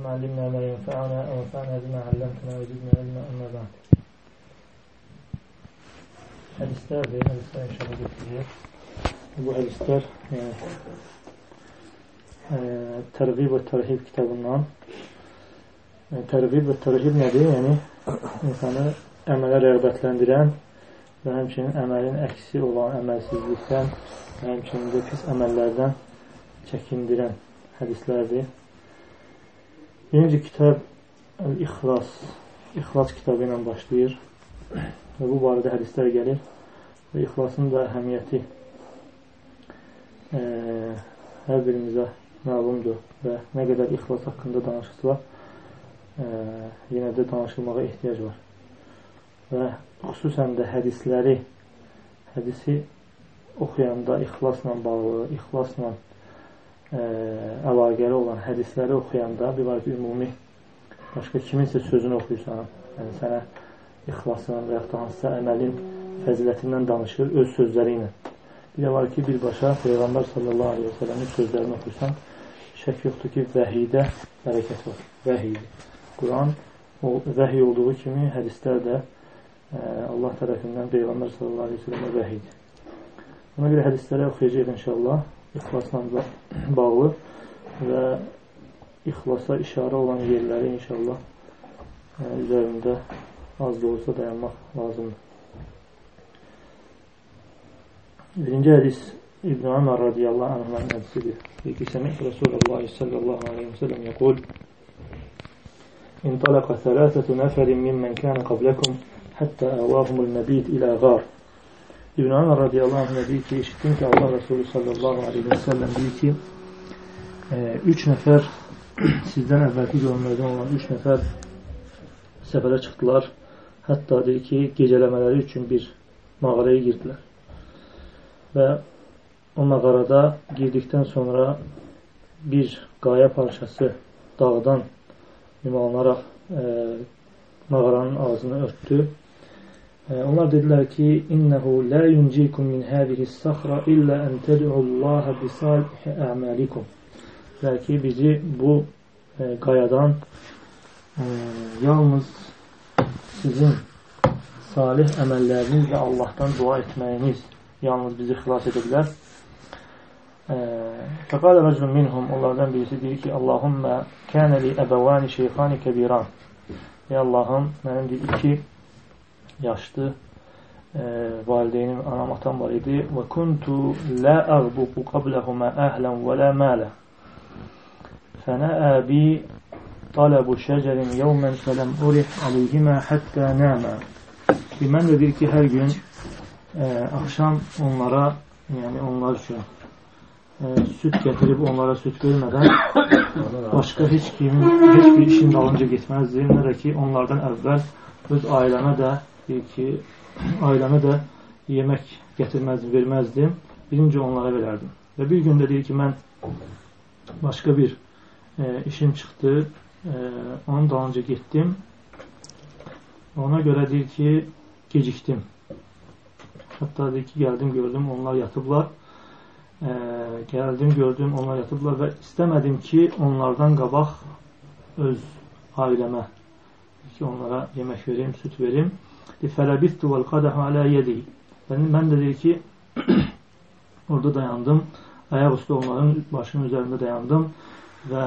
اللهم علمنا ما ينفعنا وانفعنا بما علمتنا وزدنا علما أما بعد Hadislerdir, hadisler inşallah getireceğiz. Bu hadisler yani, e, Tergib ve Terhib kitabından e, Tergib ve Terhib nedir? Yani insanı əmələ rəğbətləndirən və həmçinin əməlin əksi olan əməlsizlikdən və həmçinin də pis əməllərdən çəkindirən hədislərdir. Birinci kitab İxlas İxlas kitabı ilə başlayır və bu barədə hədislər gəlir və ixlasın da əhəmiyyəti e, hər birimizə məlumdur və nə qədər ixlas haqqında danışılsa e, yenə də danışılmağa ehtiyac var və xüsusən də hədisləri hədisi oxuyanda ixlasla bağlı, ixlasla e, əlaqəli olan hədisləri oxuyanda bir var ki, ümumi başqa kiminsə sözünü oxuyursan, yəni sənə ixlasın və yaxud da hansısa əməlin fəzilətindən danışır öz sözləri ilə. Bir də var ki, birbaşa Peyğəmbər sallallahu aleyhi ve sellemin sözlərini oxursan, şək yoxdur ki, vəhidə bərəkət var. Vəhidir. Quran o vəhiy olduğu kimi hədislər də ə, Allah tərəfindən Peyğəmbər sallallahu aleyhi ve sellemə vəhidir. Ona görə hədisləri oxuyacaq inşallah ixlasla bağlı və ixlasa işarə olan yerləri inşallah ə, e, üzərində az da olsa dayanmaq lazımdır. Birinci hədis İbn Ömer radiyallahu anh'ın hədisidir. Peki semi'tu Resulullah sallallahu aleyhi ve sellem yekul انطلق ثلاثة نفر ممن كان قبلكم حتى آواهم المبيت إلى غار İbn Ömer radıyallahu anh deyir ki, eşittim ki Allah Resulü sallallahu aleyhi ve sellem deyir ki, e, üç nefer sizden evvelki görmeden olan üç nefer sefere çıktılar. Hatta deyir ki, gecələmələri üçün bir mağaraya girdilər. Və o mağarada girdikdən sonra bir qaya parçası dağdan yumalanaraq e, mağaranın ağzını örtdü. E, onlar dedilər ki, İnnehu la yuncikum min hadihi saxra illə ən təd'ullaha bisalih əməlikum. Dedilər ki, bizi bu e, qayadan e, yalnız sizin salih əməlləriniz və Allahdan dua etməyiniz yalnız bizi xilas edə bilər. Fəqalə rəculun minhum onlardan birisi deyir ki, Allahümmə kənə li əbəvani şeyxani kəbiran. Ey Allahım, mənim deyir, iki yaşlı e, valideynim, anam, atam var idi. Və kuntu lə əğbuqu qabləhumə əhlən və lə mələ. Fənəə bi talabu şəcərin yevmən fələm urih aleyhimə həttə nəmə. Mən də deyir ki, hər gün ə, axşam onlara, yəni onlar üçün ə, süt gətirib onlara süt vermədən başqa heç kimin, heç bir işin dalınca getməzdim. Nə də ki, onlardan əvvəl öz ailəmə də deyir ki, ailəmə də yemək gətirməzdim, verməzdim. Birinci onlara verərdim. Və bir gün də deyir ki, mən başqa bir e, işim çıxdı, e, onun dalınca getdim. Ona görə deyir ki, gecikdim. Hatta deyir ki, gəldim, gördüm, onlar yatıblar. E, gəldim, gördüm, onlar yatıblar və istəmədim ki, onlardan qabaq öz ailəmə ki, onlara yemək verim, süt verim. Fələbittu vəl qadəhu alə yedi. Mən də deyir ki, orada dayandım, ayaq üstü onların başının üzərində dayandım və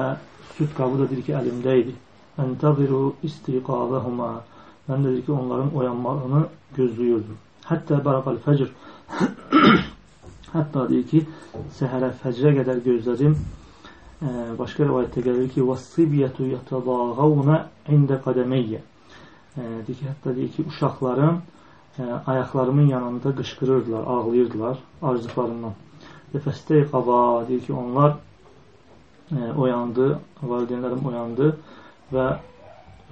süt qabı da deyir ki, əlimdə idi. Əntəziru istiqavəhuma. Mən də deyir ki, onların oyanmağını gözləyirdim. Hətta bərəqəl fəcr. Hətta deyir ki, səhərə fəcrə qədər gözlədim. Ee, başqa rivayətdə gəlir ki, وَالصِّبْيَةُ يَتَضَاغَوْنَ عِنْدَ قَدَمَيَّ ee, Deyir ki, hətta deyir ki, uşaqlarım e, ayaqlarımın yanında qışqırırdılar, ağlayırdılar arzuqlarından. Və fəstəyqava deyir ki, onlar e, oyandı, valideynlərim oyandı və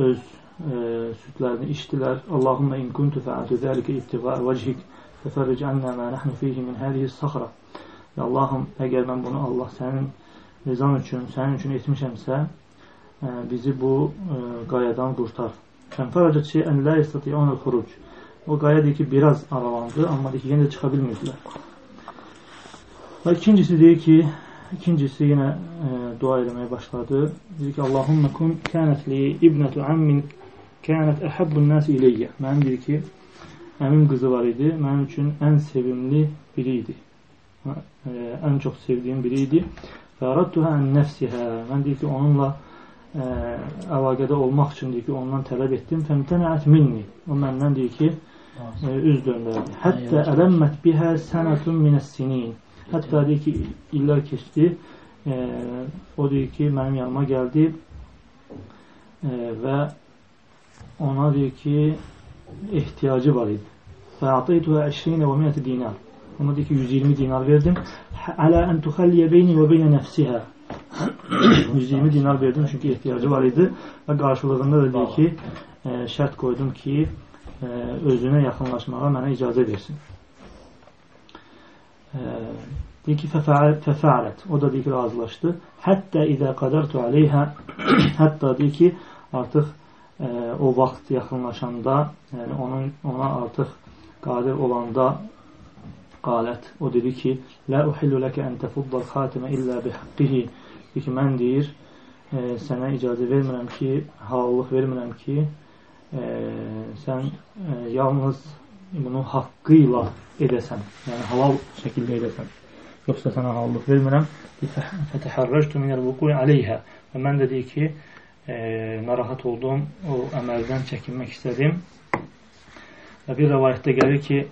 öz e, südlərini içdilər. Allahumma in kuntu fa'altu zalika ibtigha vajhik fəfərric anna ma nahnu fihi min hadihi sakhra. Ya Allahım, əgər mən bunu Allah sənin rizan üçün, sənin üçün etmişəmsə, e, bizi bu e, qayadan qurtar. Fənfərəcət şeyən la yastati'un al-xuruc. O qaya deyir ki, biraz aralandı, amma deyir ki, yenə də çıxa bilmirdilər. Və ikincisi deyir ki, ikincisi yine e, dua etmeye başladı. Dedi ki Allahümme kun kânet li ibnetu ammin kânet ehabbun nâs ileyye. Mənim dedi ki, əmim qızı var idi. Mənim üçün ən sevimli biri idi. E, ən çox sevdiyim biri idi. Və aradtuha ən nəfsihə. Mən deyir ki, onunla ə, əlaqədə olmaq üçün deyir ki, ondan tələb etdim. Fəmtənəət minni. O məndən deyir ki, ə, üz döndərdi. Həttə ələmmət bihə sənətun minəs-sinin. Hətta deyir ki, illər keçdi. E, o deyir ki, mənim yanıma gəldi e, və ona deyir ki, ehtiyacı var idi. Fəataytuha 20 və 100 dinar. Ona deyir ki, 120 dinar verdim. Ələ ən tuxəlliyə beyni və beynə nəfsihə. 120 dinar verdim çünki ehtiyacı var idi və qarşılığında da deyir ki, e, şərt qoydum ki, e, özünə yaxınlaşmağa mənə icazə versin. E, deyir ki, fəfəalət. O da deyir ki, razılaşdı. Hətta idə qədərtu aleyhə hətta deyir ki, artıq e, o vaxt yaxınlaşanda, yəni onun, ona artıq qadir olanda qalət. O dedi ki, Lə uhillu ləkə ən təfuddal xatimə illə bihaqqihi. Deyir ki, mən deyir, e, sənə icazə vermirəm ki, halallıq vermirəm ki, e, sən e, yalnız bunu haqqı ilə edəsən. Yəni, halal şəkildə edəsən. Yoxsa sənə halallıq vermirəm. Fətəhərrəctu minəl vuku'i aleyhə. Və mən də deyir ki, e, narahat oldum, o əməldən çəkinmək istədim. Və bir rəvayətdə gəlir ki,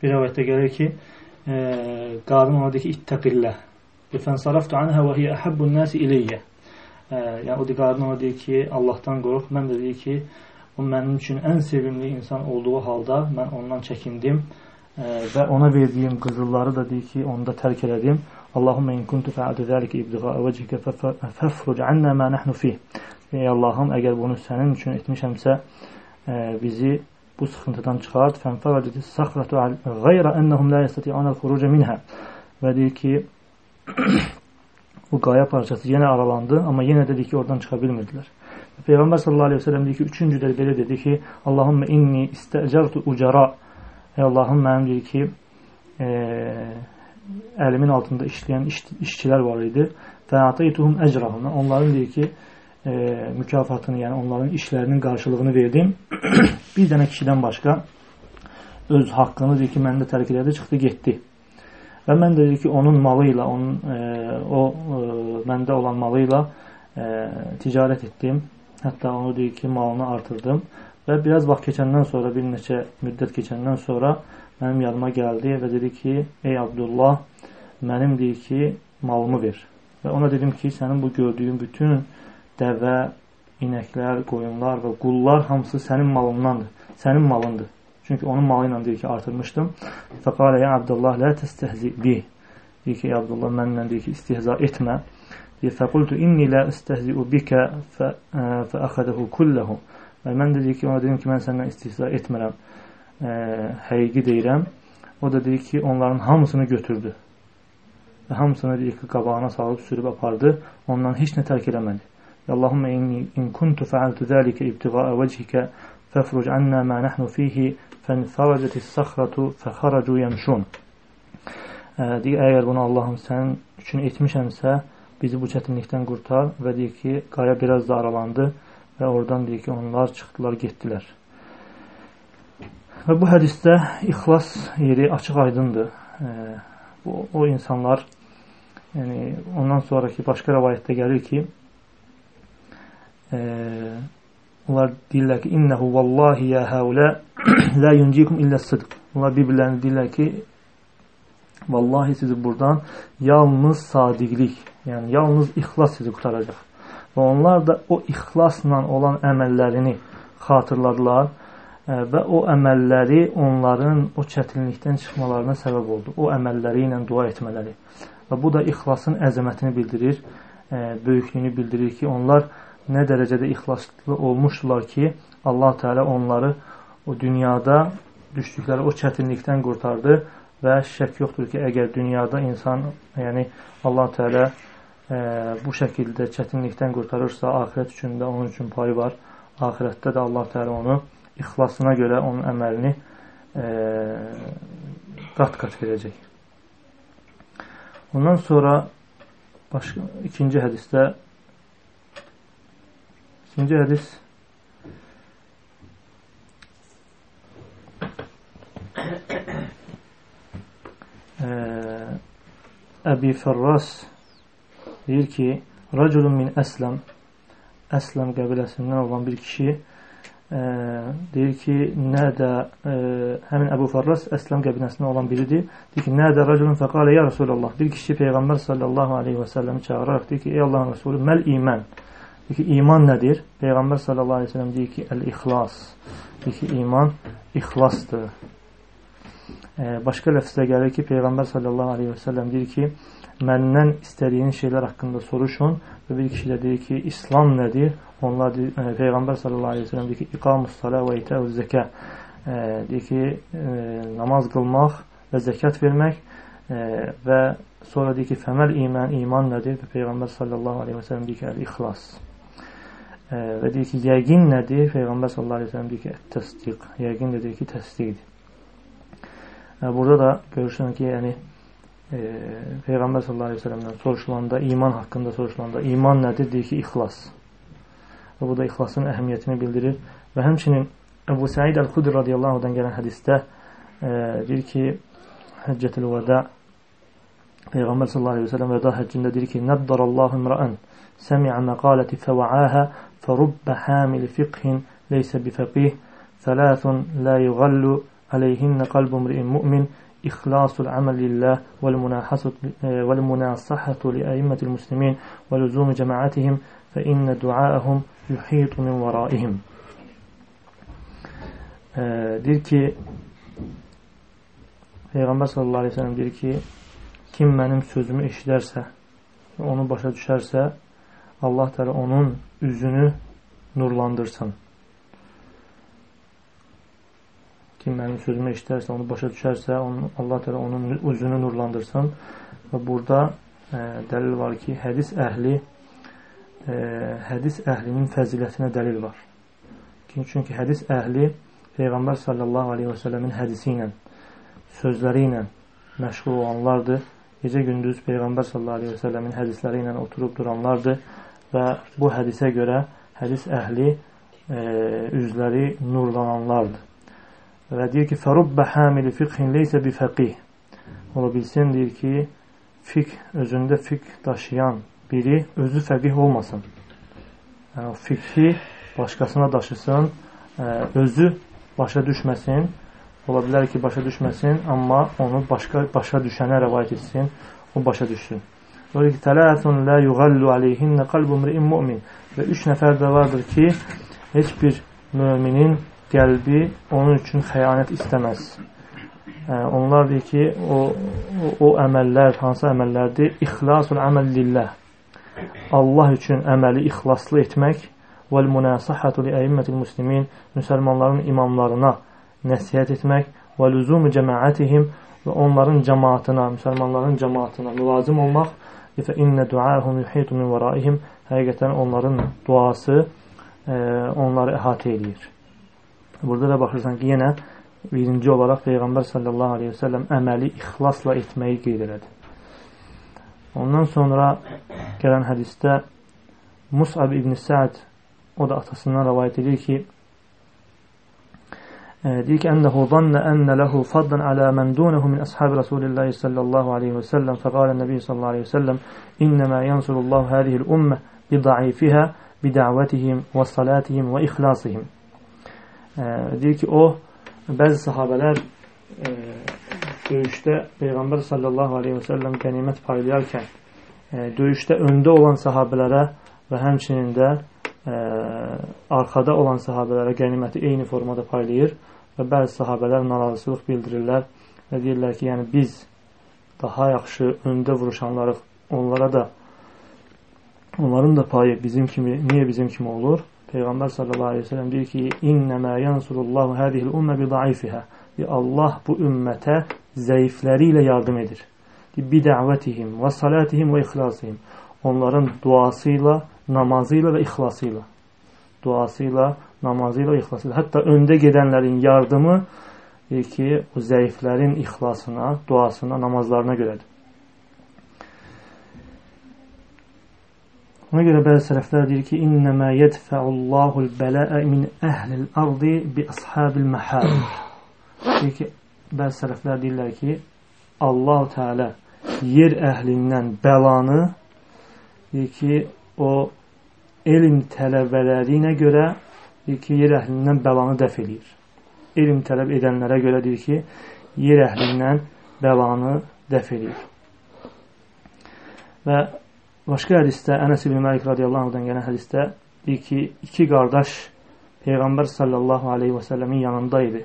bir rəvayətdə gəlir ki, e, qadın ona deyir ki, ittəqillə. Fənsaraftu anhə və hiyə əhəbbun nəsi iləyyə. Yəni, o qadın ona deyir ki, Allahdan qorux. Mən də deyir ki, o mənim üçün ən sevimli insan olduğu halda mən ondan çəkindim və ona verdiyim qızılları da deyir ki, onda tərk elədim. Allahümme in kuntu fəaltu zəlikə ibtiğa vəcikə fəfruc annə mə nəhnu fih. Ey Allahım, əgər bunu sənin üçün etmişəmsə, e, bizi bu sıxıntıdan çıxart. Fənfərəcəti səxrətu qeyrə ennəhum la yəstəti'anəl xuruca minhə. Və deyir ki, bu qaya parçası yenə aralandı, amma yenə dedi ki, oradan çıxa bilmirdilər. Peyğəmbər sallallahu aleyhi ve sellem deyir ki, üçüncü də belə dedi ki, Allahümmə inni istəcərtu ucara. Ey Allahım, mənim deyir ki, e, əlimin altında işləyən iş, işçilər var idi. Fəataytuhum əcrahum. Onların deyir ki, e, mükafatını, yəni onların işlərinin qarşılığını verdim. bir dənə kişidən başqa öz haqqını deyir ki, məndə tərk elədi, çıxdı, getdi. Və mən də deyir ki, onun malı ilə, onun, e, o e, məndə olan malı ilə e, ticarət etdim. Hətta onu deyir ki, malını artırdım. Və biraz vaxt keçəndən sonra, bir neçə müddət keçəndən sonra mənim yanıma gəldi və dedi ki, ey Abdullah, mənim deyir ki, malımı ver. Və ona dedim ki, sənin bu gördüyün bütün dəvə, inəklər, qoyunlar və qullar hamısı sənin malındandır. Sənin malındır. Çünki onun malı ilə deyir ki, artırmışdım. Fəqalə ya Abdullah, lə təstəhzi bi. Deyir ki, Abdullah, mənlə deyir ki, istihza etmə. Deyir, fəqultu inni lə istəhzi'u bikə fəəxədəhu kulləhu. Və mən də deyir ki, ona dedim ki, mən səndən istihza etmirəm. Ə, həqiqi deyirəm. O da deyir ki, onların hamısını götürdü. Və hamısını deyir ki, qabağına salıb sürüb apardı. Ondan heç nə tərk eləmədi. Allahümme inni in kuntu fa'altu zalika ibtiga'a vechika fafruj anna ma nahnu fihi fenfaracet is-sakhratu fekharaju yemşun. Deyir, əgər bunu Allahım sənin üçün etmişəmsə, bizi bu çətinlikdən qurtar və deyir ki, qaya biraz da aralandı və oradan deyir ki, onlar çıxdılar, getdilər. Və bu hədisdə ixlas yeri açıq aydındır. Bu, o insanlar, yəni ondan sonraki başqa rəvayətdə gəlir ki, e, onlar deyirlər ki, innəhu vallahi ya həulə la yuncikum illə sıdq. Onlar bir-birlərini deyirlər ki, vallahi sizi buradan yalnız sadiqlik, yəni yalnız ixlas sizi qutaracaq. Və onlar da o ixlasla olan əməllərini xatırladılar e, və o əməlləri onların o çətinlikdən çıxmalarına səbəb oldu. O əməlləri ilə dua etmələri. Və bu da ixlasın əzəmətini bildirir, e, böyüklüyünü bildirir ki, onlar nə dərəcədə ixlaslı olmuşdular ki, Allah Teala onları o dünyada düşdükləri o çətinlikdən qurtardı və şək yoxdur ki, əgər dünyada insan, yəni Allah Teala e, bu şəkildə çətinlikdən qurtarırsa, axirət üçün də onun üçün payı var. Axirətdə də Allah Teala onu ixlasına görə onun əməlini qat-qat e, verəcək. Ondan sonra başka ikinci hadiste ikinci hadis Ebi Ferras deyir ki Raculun min Əsləm Əsləm qəbiləsindən olan bir kişi e, deyir ki nədə e, həmin Əbu Ferras Əsləm qəbiləsindən olan biridir. Deyir ki nədə raculun fəqalə ya Resulallah bir kişi Peyğəmbər sallallahu aleyhi və səlləmi çağıraraq deyir ki ey Allahın Resulü məl iman deyir ki iman nədir? Peyğəmbər sallallahu aleyhi və səlləm deyir ki əl-ixlas deyir ki iman ixlasdır başqa ləfsdə gəlir ki, Peyğəmbər sallallahu aleyhi və səlləm deyir ki, məndən istədiyiniz şeylər haqqında soruşun və bir kişi də deyir ki, İslam nədir? Onlar deyir, e, Peyğəmbər sallallahu aleyhi və səlləm deyir ki, iqamus salə və itəvüz zəkə e, deyir ki, e, namaz qılmaq və zəkat vermək e, və sonra deyir ki, fəməl iman, iman nədir? Və Peyğəmbər sallallahu aleyhi və səlləm deyir ki, əl-ixlas e, və deyir ki, yəqin nədir? Peyğəmbər sallallahu aleyhi və səlləm deyir ki, təsdiq. Yəqin də deyir ki, təsdiqdir. Burada da görürsən ki, yəni e, Peyğəmbər sallallahu əleyhi və səlləmdən soruşulanda, iman haqqında soruşulanda, iman nədir? Deyir ki, ixlas. Və bu da ixlasın əhəmiyyətini bildirir. Və həmçinin Əbu Səid Əl-Xudri radiyallahu anhudan gələn hədisdə e, deyir ki, Həccətül Vəda Peyğəmbər sallallahu əleyhi və səlləm vəda həccində deyir ki, "Naddarallahu imra'an سمع مقالة فوعاها فرب حامل فقه ليس بفقيه ثلاث لا يغل عليهن قلب امرئ مؤمن إخلاص العمل لله آه، والمناصحة لأئمة المسلمين ولزوم جماعتهم فإن دعاءهم يحيط من ورائهم. Dir ki Peygamber sallallahu aleyhi ve sellem dir ki kim benim sözümü işlerse onu başa düşerse Allah təala onun üzünü nurlandırsın. Kim mənim sözümü eşidərsə, onu başa düşərsə, onu, Allah təala onun üzünü nurlandırsın. Və burada e, dəlil var ki, hədis əhli e, hədis əhlinin fəzilətinə dəlil var. Çünki hədis əhli Peyğəmbər sallallahu aleyhi və səlləmin hədisi ilə, sözləri ilə məşğul olanlardır. Gecə gündüz Peyğəmbər sallallahu aleyhi və səlləmin hədisləri ilə oturub duranlardır və bu hədisə görə hədis əhli e, üzləri nurlananlardır. Və deyir ki, fərubbə hamili fiqhin leysə bi fəqih. Ola bilsin, deyir ki, fiqh, özündə fiqh daşıyan biri özü fəqih olmasın. Yəni, fiqhi başqasına daşısın, ə, özü başa düşməsin. Ola bilər ki, başa düşməsin, amma onu başqa başa düşənə rəvayət etsin, o başa düşsün. La yuğallu aleyhinnə qalbu mri'in mu'min. Və üç nəfər də vardır ki, heç bir müminin qəlbi onun üçün xəyanət istəməz. Onlar deyir ki, o, o, o əməllər, hansı əməllərdir? İxlasul əməl lillah. Allah üçün əməli ixlaslı etmək vəl münasahatu li əimmətil muslimin müsəlmanların imamlarına nəsihət etmək və lüzumu cəmaətihim və onların cəmaatına, müsəlmanların cəmaatına mülazim olmaq və innə duahum yuhitu min vəraihim həqiqətən onların duası e, onları əhatə edir. Burada da baxırsan ki, yenə birinci olaraq Peyğəmbər sallallahu aleyhi ve sellem əməli ixlasla etməyi qeyd elədi. Ondan sonra gələn hədisdə Mus'ab ibn Sa'd o da atasından rəvayət edir ki, deyir ki, ənəhu zannə ənə ləhu faddan alə mən dunəhu min əshabi Rasulillahi sallallahu aleyhi və səlləm fəqalə nəbi sallallahu aleyhi və səlləm innəmə yansurullahu hədihil ümmə bida'ifihə bida'vətihim və salatihim və ixlasihim deyir ki, o bəzi sahabələr e, döyüşdə Peyğəmbər sallallahu aleyhi və səlləm qənimət paylayarkən e, döyüşdə öndə olan sahabələrə və həmçinin də e, arxada olan sahabələrə qəniməti eyni formada paylayır və bəzi sahabələr narazılıq bildirirlər və deyirlər ki, yəni biz daha yaxşı öndə vuruşanlarıq, onlara da onların da payı bizim kimi, niyə bizim kimi olur? Peyğəmbər sallallahu aleyhi ve sellem deyir ki, İnnəmə yansurullahu hədihil ümmə bi daifihə. Allah bu ümmətə zəifləri ilə yardım edir. Bi dəvətihim və salatihim və ixlasihim. Onların duası ilə, namazı ilə və ixlası ilə. Duası ilə, namazı ilə və ixlası ilə. Hətta öndə gedənlərin yardımı ki, o zəiflərin ixlasına, duasına, namazlarına görədir. Ona görə bəzi sələflər deyir ki, İnnəmə yədfəullahul bələə min əhlil ardı bi ashabil məhəl. Deyir ki, bəzi sələflər deyirlər ki, Allah-u Teala yer əhlindən bəlanı deyir ki, o elm tələbələrinə görə deyir ki, yer əhlindən bəlanı dəf edir. Elm tələb edənlərə görə deyir ki, yer əhlindən bəlanı dəf edir. Və başqa hədisdə Ənəs ibn Məlik radiyallahu anhudan gələn hədisdə deyir ki, iki qardaş Peyğəmbər sallallahu aleyhi və səlləmin yanında idi.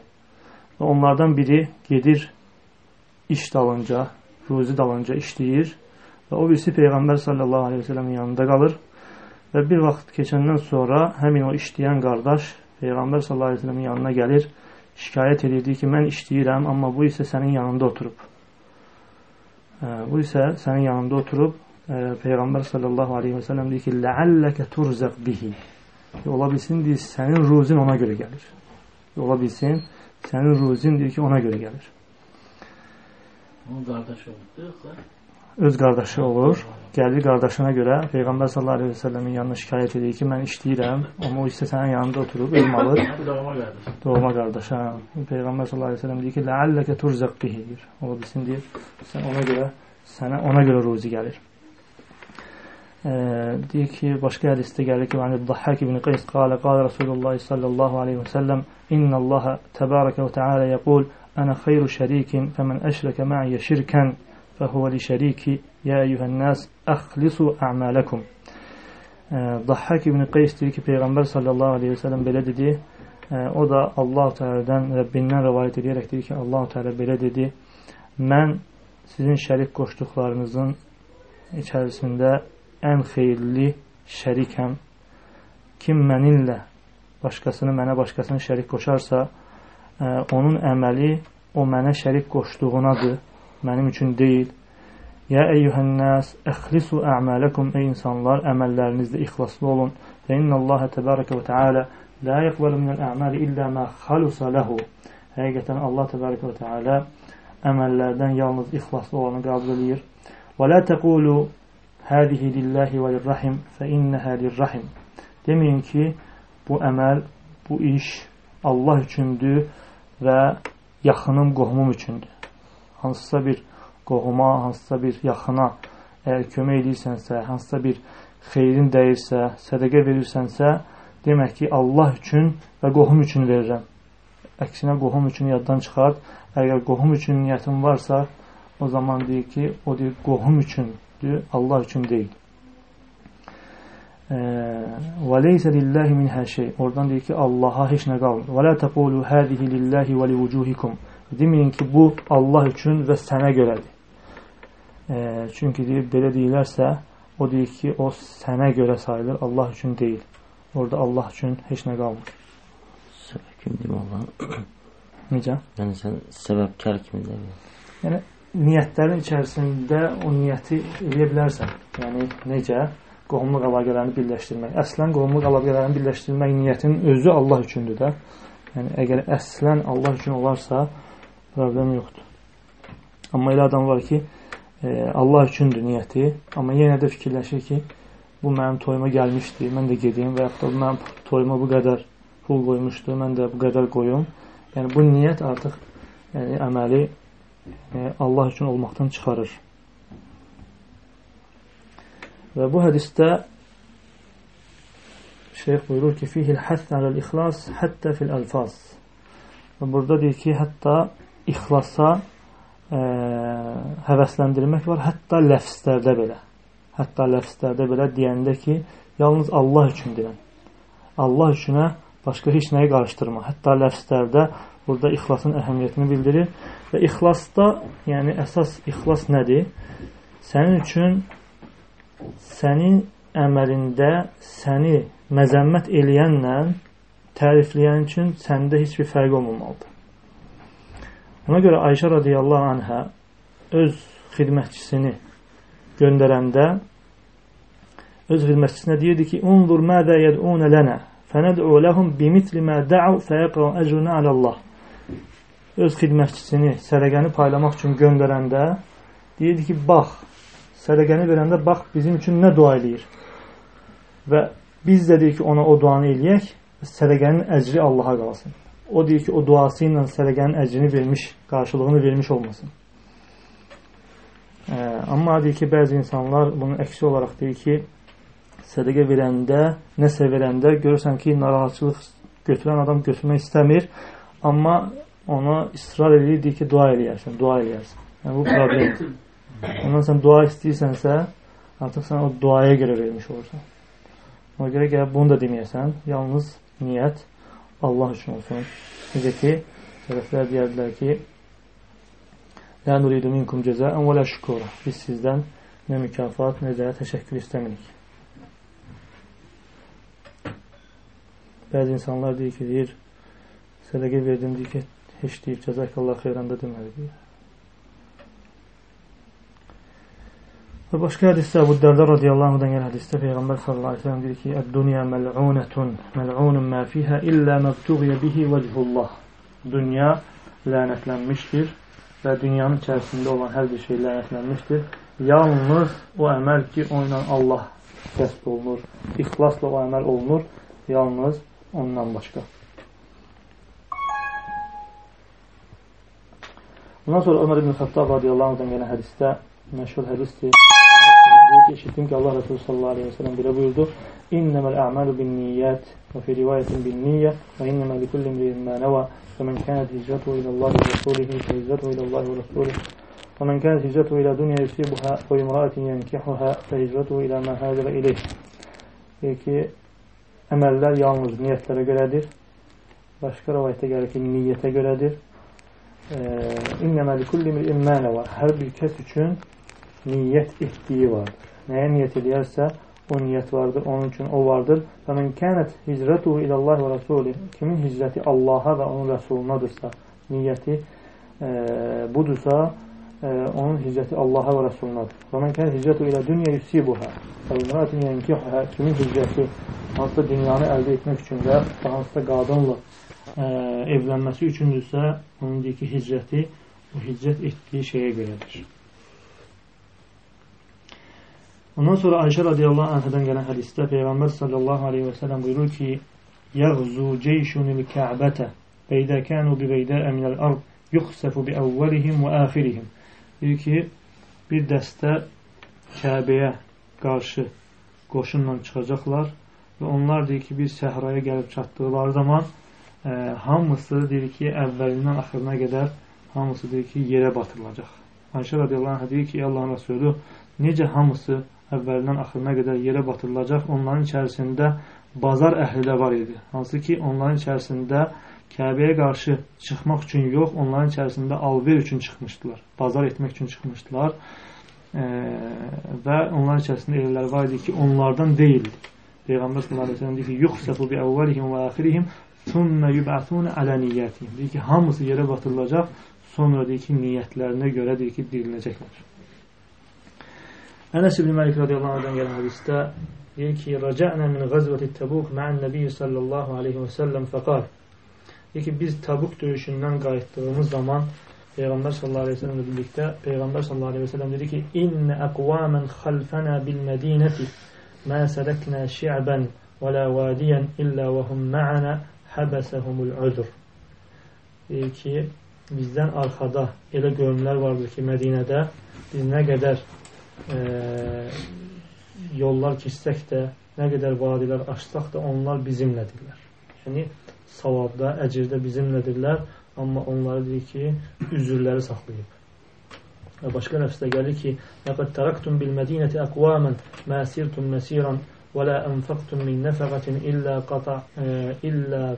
Və onlardan biri gedir iş dalınca, ruzi dalınca işləyir və o birisi Peyğəmbər sallallahu aleyhi və səlləmin yanında qalır və bir vaxt keçəndən sonra həmin o işləyən qardaş Peyğəmbər sallallahu aleyhi və səlləmin yanına gəlir, şikayət edirdi ki, mən işləyirəm, amma bu isə sənin yanında oturub. Bu isə sənin yanında oturub Peyğəmbər sallallahu aleyhi və səlləm deyir ki, Ləəlləkə turzəq bihi. Ola bilsin, deyir, sənin ruzin ona görə gəlir. Ola bilsin, sənin ruzin deyir ki, ona görə gəlir. Onun qardaşı oldu, yoxsa? Öz qardaşı olur. Gəlir qardaşına görə Peyğəmbər sallallahu aleyhi və səlləmin yanına şikayət edir ki, mən işləyirəm, amma o isə sənin yanında oturub, elm alır. Doğma qardaş. Doğma qardaş, hə. Peyğəmbər sallallahu aleyhi və səlləm deyir ki, Ləəlləkə turzəq bihi. Ola bilsin, deyir, sən ona görə, sənə ona görə ruzi gəlir. deyir ki, başqa hədisdə gəlir ki, "Vən Dahhak ibn Qays qala qala Rasulullah sallallahu alayhi və səlləm: "İnna Allah təbaraka və təala yəqul: Ana xeyru şərikin fəmən əşrəkə mə'iyyə şirkən fəhuvə li şəriki ya eyyuhən-nas əxlisu a'malakum." Dahhak ibn Qays deyir ki, Peyğəmbər sallallahu alayhi və səlləm belə dedi. O da Allah Teala'dan Rəbbindən rivayet edərək deyir ki, Allah Teala belə dedi: "Mən sizin şərik qoşduqlarınızın içərisində ən xeyirli şərikəm. Kim mənimlə başqasını, mənə başqasını şərik qoşarsa, e, onun əməli o mənə şərik qoşduğunadır, mənim üçün deyil. Ya eyyuhənnəs, əxlisu ə'mələkum, ey insanlar, əməllərinizdə ixlaslı olun. Və innəllaha təbarəkə və teala la yəqbəlu minəl ə'məli illə mə xalusa ləhu. Həqiqətən Allah təbarəkə və teala əməllərdən yalnız ixlaslı olanı qəbul edir. Və la təqulu Hədihi lillahi və lirrahim fə innəhə lirrahim. Deməyin ki, bu əməl, bu iş Allah üçündür və yaxınım, qohumum üçündür. Hansısa bir qohuma, hansısa bir yaxına əgər kömək edirsənsə, hansısa bir xeyrin dəyirsə, sədəqə verirsənsə, demək ki, Allah üçün və qohum üçün verirəm. Əksinə qohum üçün yaddan çıxart. Əgər qohum üçün niyyətin varsa, o zaman deyir ki, o deyir qohum üçün Diyor, Allah üçün deyil. Və leysə lillahi minhə şey. Oradan deyir ki, Allaha heç nə qalmır. Və la təqulu həzihi lillahi və li vucuhikum. Deməyin ki, bu Allah üçün və sənə görədir. E, çünki deyir, belə deyilərsə, o deyir ki, o sənə görə sayılır, Allah üçün deyil. Orada Allah üçün heç nə qalmır. Səbəb kimdir Allah? Necə? Yəni sən səbəbkar kimdir? Yəni niyyətlərin içərisində o niyyəti eləyə bilərsən. Yəni, necə? Qohumluq əlaqələrini birləşdirmək. Əslən, qohumluq əlaqələrini birləşdirmək niyyətinin özü Allah üçündür də. Yəni, əgər əslən Allah üçün olarsa, problem yoxdur. Amma elə adam var ki, Allah üçündür niyyəti, amma yenə də fikirləşir ki, bu mənim toyuma gəlmişdi, mən də gedeyim və yaxud da mənim toyuma bu qədər pul qoymuşdu, mən də bu qədər qoyum. Yəni, bu niyyət artıq yəni, əməli e, Allah üçün olmaqdan çıxarır. Və bu hədisdə şeyx buyurur ki, fihil həth aləl-ixlas həttə fil-əlfaz. Və burada deyir ki, hətta ixlasa ə, həvəsləndirmək var, hətta ləfslərdə belə. Hətta ləfslərdə belə deyəndə ki, yalnız Allah üçün deyən. Allah üçünə başqa heç nəyi qarışdırma. Hətta ləfslərdə burada ixlasın əhəmiyyətini bildirir. Və ixlasda, yəni əsas ixlas nədir? Sənin üçün sənin əməlində səni məzəmmət eləyənlə tərifləyən üçün səndə heç bir fərq olmamalıdır. Ona görə Ayşə radiyallahu anhə öz xidmətçisini göndərəndə öz xidmətçisinə deyirdi ki, "Unzur mədə yəd'un lənə, fənəd'u ləhum bimitli mə da'u fəyəqra əcruna alallah." öz xidmətçisini sədəqəni paylamaq üçün göndərəndə deyirdi ki, bax, sədəqəni verəndə bax bizim üçün nə dua eləyir. və biz də deyir ki, ona o duanı eləyək, sədəqənin əcri Allaha qalsın. O deyir ki, o duası ilə sədəqənin əcrini vermiş, qarşılığını vermiş olmasın. Amma deyir ki, bəzi insanlar bunun əksi olaraq deyir ki, sədəqə verəndə, nəsə verəndə görürsən ki, narahatçılıq götürən adam götürmək istəmir, amma ona israr edir, deyir ki, dua eləyərsən, dua eləyərsən. Yəni, bu problemdir. Ondan sən dua istəyirsənsə, artıq sən o duaya görə vermiş olursan. Ona görə gələ bunu da deməyəsən, yalnız niyyət Allah üçün olsun. Necə ki, tərəflər deyərdilər ki, Lə nuridu minkum cəzəən və lə şükura. Biz sizdən nə mükafat, nə də təşəkkür istəmirik. Bəzi insanlar deyir ki, deyir, sədəqə verdim, deyir ki, heç deyir, cəzəkallah xeyranda deməli deyir. Və başqa hədisdə Əbu Dərdə radiyallahu anhudan gələn hədisdə Peyğəmbər sallallahu əleyhi və səlləm deyir ki: "Əd-dunya məl'unatun, məl'unun ma fiha illə məbtughiyə bihi vechullah." Dünya lənətlənmişdir və dünyanın içərisində olan hər bir şey lənətlənmişdir. Yalnız o əməl ki, onunla Allah kəsb olunur, ixlasla o əməl olunur, yalnız ondan başqa. Ondan sonra Ömər ibn Xattab radiyallahu anhdan gələn hədisdə məşhur hədisdir. Deyir ki, eşitdim ki, Allah Resulü sallallahu aleyhi ve sellem belə buyurdu. إنما الأعمال بالنيات وفي رواية بالنية وإنما لكل امرئ ما نوى فمن كانت هجرته إلى الله ورسوله فهجرته إلى الله ورسوله ومن كانت هجرته إلى دنيا يصيبها وامرأة ينكحها فهجرته إلى ما هاجر إليه ki emeller yalnız niyetlere göredir. Başka rivayete göre ki niyete göredir. İnnemel kulli bir immâne var. Her bir kes için niyet ihtiği var. Neye niyet ederse o niyyət vardır, onun üçün o vardır. Və mən kənət hicrətuhu ilallah və rasulih. Kimin hicrəti Allaha və onun rəsulunadırsa, niyyəti e, budursa, e, onun hicrəti Allaha və rəsulunadır. Və mən kənət hicrətu ilə dünya yusibuhə. Və imratin yənkihə. Kimin hicrəti hansısa dünyanı əldə etmək üçün və hansısa qadınla ə, evlənməsi üçündürsə, onun deyir ki, hicrəti o hicrət etdiyi şeyə görədir. Ondan sonra Ayşə radiyallahu anhədən gələn hədisdə Peyğəmbər sallallahu aleyhi və sələm buyurur ki, Yəğzu ceyşunil kə'bətə idə kənu bi beydəə minəl ard yuxsəfu bi əvvəlihim və əxirihim. Deyir ki, bir dəstə Kəbəyə qarşı qoşunla çıxacaqlar və onlar deyir ki, bir səhraya gəlib çatdıqları zaman ə, hamısı deyir ki, əvvəlindən axırına qədər hamısı deyir ki, yerə batırılacaq. Ayşə radiyallahu anh deyir ki, Allahın Rəsulü necə hamısı əvvəlindən axırına qədər yerə batırılacaq, onların içərisində bazar əhli də var idi. Hansı ki, onların içərisində Kəbəyə qarşı çıxmaq üçün yox, onların içərisində alver üçün çıxmışdılar. Bazar etmək üçün çıxmışdılar. E, və onların içərisində elələr var idi ki, onlardan deyildi. Peyğəmbər sallallahu əleyhi və səlləm deyir ki, "Yuxsafu bi əvvəlihim və axirihim, thumma yub'athuna ala niyyatihim." Deyir ki, hamısı yerə batırılacaq, sonra deyir ki, niyyətlərinə görə deyir ki, diriləcəklər. Ənəs ibn Məlik radiyallahu anhdan gələn hədisdə deyir ki, "Rəcə'nə min ğazvati Təbuk ma'an Nəbi sallallahu alayhi və səlləm fəqal." Deyir ki, biz Təbuk döyüşündən qayıtdığımız zaman Peyğəmbər sallallahu əleyhi və səlləmlə birlikdə Peyğəmbər sallallahu əleyhi və səlləm dedi ki: "İnne aqwaman xalfana bil Mədinəti ma sadakna şi'ban və la vadiyan illə və hum ma'ana habasahumul uzr." Deyir ki, bizdən arxada elə qövmlər vardır ki, Mədinədə biz nə qədər e, yollar keçsək də, nə qədər vadilər açsaq da onlar bizimlədirlər. Yəni savabda, əcirdə bizimlədirlər, amma onları deyir ki, üzürləri saxlayıb. Və başqa nəfsdə gəlir ki, "Laqad taraktum bil Mədinəti aqwaman ma sirtum masiran və la anfaqtum min nafaqatin illa qata illa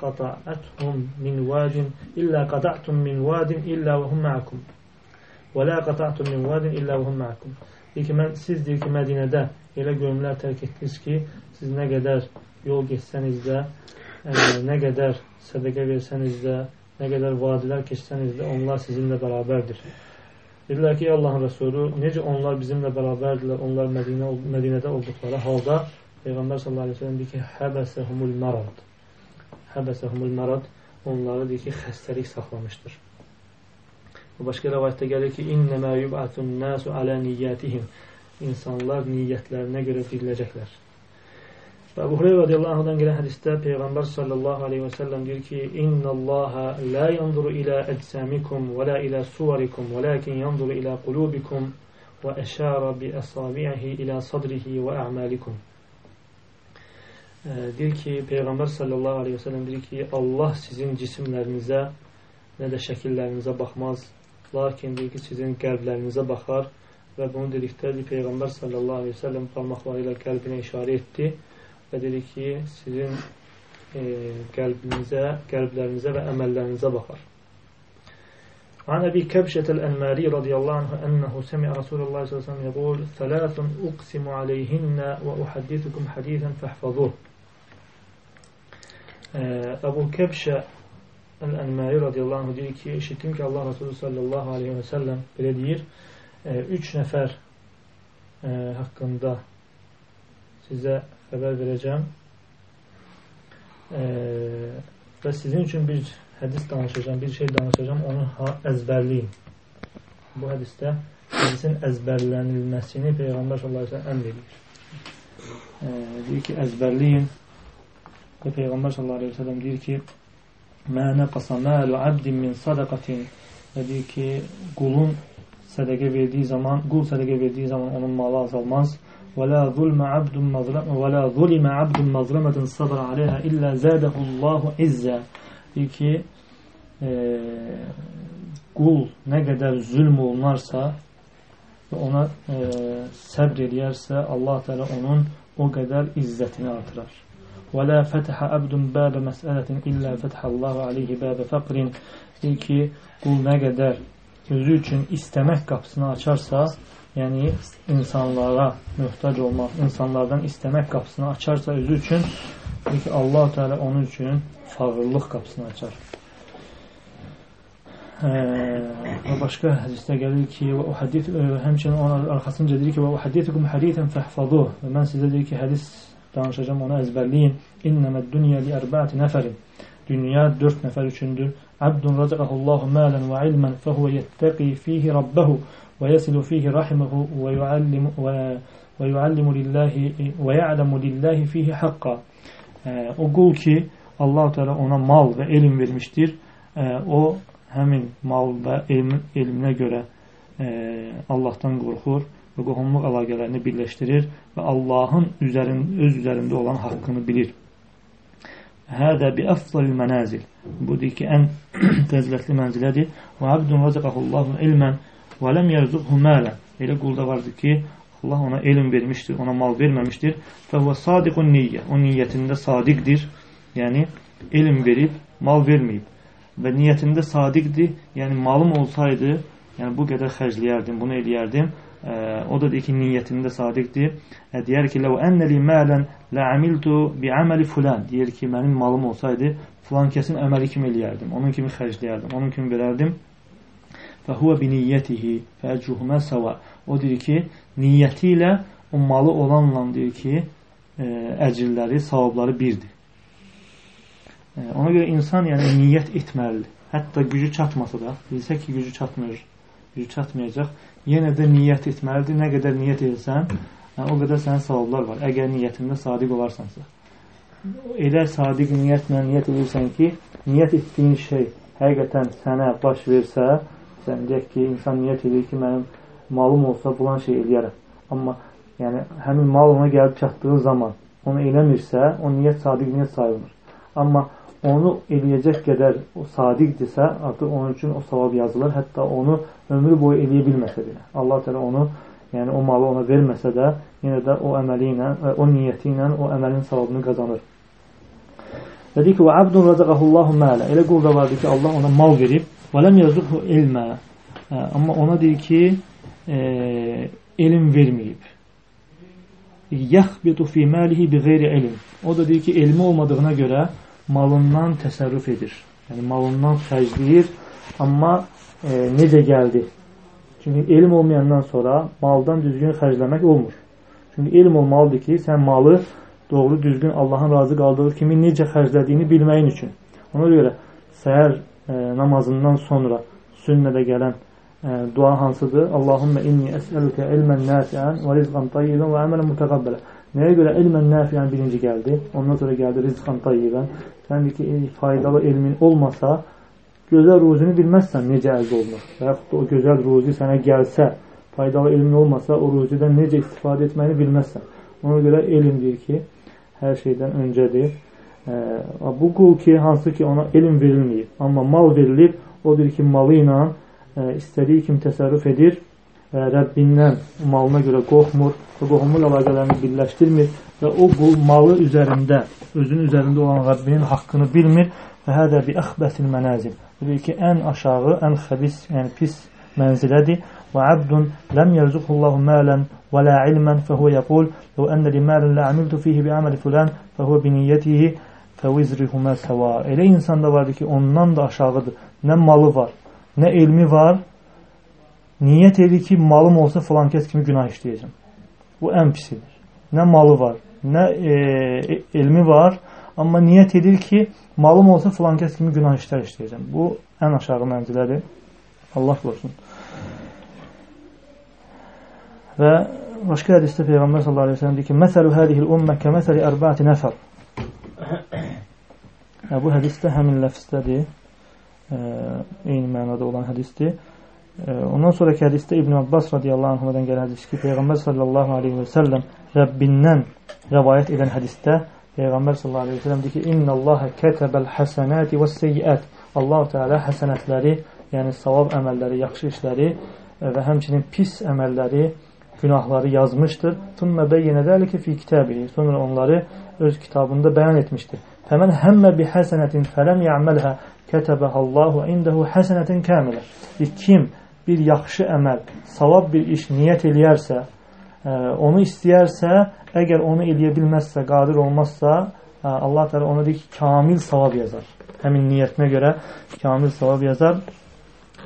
qata'athum min wadin illa qata'tum min wadin illa və hum ma'akum." Və la qata'tum min wadin illa və hum ma'akum. Deyir ki, mən, siz deyir ki, Mədinədə elə qövmlər tərk etdiniz ki, siz nə qədər yol geçsəniz də, ə, nə qədər sədəqə versəniz də, nə qədər vadilər keçsəniz də, onlar sizinlə bərabərdir. Dedilər ki, Allahın Rəsulü, necə onlar bizimlə bərabərdirlər, onlar Mədinə, Mədinədə olduqları halda Peyğəmbər sallallahu əleyhi və səlləm deyir ki, həbəsəhumul marad. Həbəsəhumul marad onları deyir ki, xəstəlik saxlamışdır. Və başqa rəvayətdə gəlir ki, "İnnəmə yub'atun nasu alə niyyətihim." İnsanlar niyyətlərinə görə diriləcəklər. Və Əbu Hureyra radiyallahu anhudan gələn hədisdə Peyğəmbər sallallahu aleyhi və səlləm deyir ki, İnna Allaha la yanzuru ilə əcsamikum və la ilə suvarikum və lakin yanzuru ilə qulubikum və əşara bi əsabi'ihi ilə sadrihi və ə'malikum. Deyir ki, Peyğəmbər sallallahu aleyhi və səlləm deyir ki, Allah sizin cisimlərinizə nə də şəkillərinizə baxmaz, lakin deyir ki, sizin qəlblərinizə baxar və bunu dedikdə Peyğəmbər sallallahu aleyhi və səlləm parmaqları ilə qəlbinə işarə etdi və dedi ki, sizin e, qəlbinizə, qəlblərinizə və əməllərinizə baxar. عن أبي كبشة الأنماري رضي الله عنه أنه سمع رسول الله صلى الله عليه وسلم يقول ثلاث أقسم عليهن وأحدثكم حديثا فاحفظوه Ebu Kebşe El-Enmari radıyallahu anh deyir ki, eşittim ki Allah Resulü sallallahu aleyhi ve sellem belə deyir, e, üç nəfər e, haqqında sizə xəbər verəcəm e, və sizin üçün bir hədis danışacağım, bir şey danışacağım, onu əzbərləyin. Bu hədisdə hədisin əzbərlənilməsini Peyğəmbər sallallahu əleyhi və səlləm əmr edir. Deyir ki, əzbərləyin və Peyğəmbər sallallahu əleyhi və səlləm deyir ki, "Mə naqasa malu abdin min sadaqatin" və deyir ki, qulun sədəqə verdiyi zaman, qul sədəqə verdiyi zaman onun malı azalmaz. ولا ظلم عبد مظلم ولا ظلم عبد مظلمة صبر عليها إلا زاده الله عزا deyir ki e, qul nə qədər zülm olunarsa və ona e, səbr eləyərsə Allah Teala onun o qədər izzətini artırar. Və la fataha abdun baba məsələtin illə fatahallahu alayhi baba faqrin deyir ki qul nə qədər özü üçün istəmək qapısını açarsa yəni insanlara möhtac olmaq, insanlardan istəmək qapısını açarsa özü üçün, ki, Allah Teala onun üçün fağırlıq qapısını açar. Və başqa hədisdə gəlir ki, və o hədis həmçinin onun arxasınca deyir ki, və o hədisukum hadisən fəhfazu. Və mən sizə deyir ki, hədis danışacağam, onu əzbərləyin. İnnəməd dünya li ərbəti nəfərin. Dünya dörd nəfər üçündür. Abdun razaqahullahu malen və ilmən fəhuvə yettəqi fihi rabbəhu ويصل فيه رحمه ويعلم ويعلم لله ويعلم لله fihi haqqa. O qul ki Allah Teala ona mal və elm vermişdir. O həmin mal və elm, elminə görə Allahdan qorxur və qohumluq əlaqələrini birləşdirir və Allahın üzərin, öz üzərində olan haqqını bilir. Hədə bi əfzalil mənazil. Bu deyir ki, ən fəzilətli mənzilədir. Və abdun razaqahullahu ilmən Və ləm yerzuqhu mələ. Elə qulda vardır ki, Allah ona elm vermişdir, ona mal verməmişdir. Və huvə sadiqun niyyə. O niyyətində sadiqdir. Yəni, elm verib, mal verməyib. Və niyyətində sadiqdir. Yəni, malım olsaydı, yəni bu qədər xərcləyərdim, bunu eləyərdim. O da deyir ki, niyyətində sadiqdir. Deyər ki, ləv ennəli mələn lə'amiltu bi'əməli fulan. Deyir ki, mənim malım olsaydı, filan kəsin əməli kimi eləyərdim. Onun kimi xərcləyərdim, onun kimi verərdim. Və huvə bi niyyətihi fəcruhumə səva. O deyir ki, niyyəti ilə o malı olanla deyir ki, e, əcrləri, savabları birdir. E, ona görə insan yəni niyyət etməlidir. Hətta gücü çatmasa da, bilsə ki, gücü çatmır, gücü çatmayacaq, yenə də niyyət etməlidir. Nə qədər niyyət etsən, yəni, o qədər sənin savablar var. Əgər niyyətində sadiq olarsansa. Elə sadiq niyyətlə niyyət edirsən ki, niyyət etdiyin şey həqiqətən sənə baş versə, Məsələn, deyək ki, insan niyyət edir ki, mənim malım olsa bulan şey eləyərəm. Amma yəni, həmin mal ona gəlib çatdığı zaman onu eləmirsə, o niyyət sadiq niyyət sayılmır. Amma onu eləyəcək qədər o sadiqdirsə, artıq onun üçün o savab yazılır. Hətta onu ömrü boyu eləyə bilməsə belə. Allah təala onu, yəni o malı ona verməsə də, yenə də o əməli ilə, o niyyəti ilə o əməlin savabını qazanır. Deyir ki, və abdun razaqahullahu mələ. Elə qul da vardır ki, Allah ona mal verib, Və ləm yazıqhu ilmə. Amma ona deyir ki, e, elm verməyib. Yaxbitu fi malihi bi qeyri ilm. O da deyir ki, elmi olmadığına görə malından təsərrüf edir. Yəni malından xərcləyir, amma e, necə gəldi? Çünki elm olmayandan sonra maldan düzgün xərcləmək olmur. Çünki elm olmalıdır ki, sən malı doğru düzgün Allahın razı qaldığı kimi necə xərclədiyini bilməyin üçün. Ona görə səhər e, namazından sonra sünnədə gələn e, dua hansıdır? Allahümmə inni əsəlükə ilmən nəsiən və rizqan tayyibən və əmələn mütəqabbələ. Nəyə görə elmən nəfiən birinci gəldi, ondan sonra gəldi rizqan tayyibən. Sən ki, ey, faydalı elmin olmasa, gözəl ruzunu bilməzsən necə əldə olunur. Və yaxud da o gözəl ruzi sənə gəlsə, faydalı elmin olmasa, o ruzidən necə istifadə etməyini bilməzsən. Ona görə elm deyir ki, hər şeydən öncədir. E, bu qul ki, hansı ki ona elm verilməyib, amma mal verilib, odur ki, malı ilə e, istədiyi kimi təsərrüf edir Rəbbindən malına görə qorxmur və qohumul əlaqələrini birləşdirmir və o qul malı üzərində, özünün üzərində olan Rəbbinin haqqını bilmir və hədə bi əxbətil mənazil. Deyir ki, ən aşağı, ən xəbis, yəni pis mənzilədir. Və abdun ləm yerzuqullahu mələn və la ilmən fəhvə yəqul ləv ənə li mələn lə amiltu fihi bi əməli fulən fəhvə bi niyyətihi fəvizrihumə səva. Elə insan da vardır ki, ondan da aşağıdır. Nə malı var, nə elmi var, niyyət edir ki, malım olsa filan kəs kimi günah işləyəcəm. Bu ən pisidir. Nə malı var, nə e, e, elmi var, amma niyyət edir ki, malım olsa filan kəs kimi günah işlər işləyəcəm. Bu ən aşağı mənzilədir. Allah qorusun. Və başqa hədisdə Peyğəmbər sallallahu əleyhi və səlləm deyir ki: "Məsəlu hadihi'l ummə kəməsəli ərba'ati nəfər." Bu hədisdə həmin ləfzdədir. E, eyni mənada olan hədisdir. Ondan sonraki hədisdə İbn Abbas radiyallahu anhudan gələn hədis ki, Peyğəmbər sallallahu aleyhi və səlləm Rəbbindən rəvayət edən hədisdə Peyğəmbər sallallahu aleyhi və səlləm deyir ki, İnna Allaha kətəbəl həsənəti və seyyiət. Allah Teala həsənətləri, yəni savab əməlləri, yaxşı işləri və həmçinin pis əməlləri, günahları yazmışdır. Thumma beyyənə zəlikə fi kitabihi. Sonra onları öz kitabında bəyan etmişdir. Fəmən həmmə bi həsənətin fələm ya'məlhə kətəbəhəllahu indəhu həsənətin kamilə. Kim bir yaxşı əməl, savab bir iş niyyət eləyərsə, ə, onu istəyərsə, əgər onu eləyə bilməzsə, qadir olmazsa, ə, Allah təala ona deyir ki, kamil savab yazar. Həmin niyyətinə görə kamil savab yazar.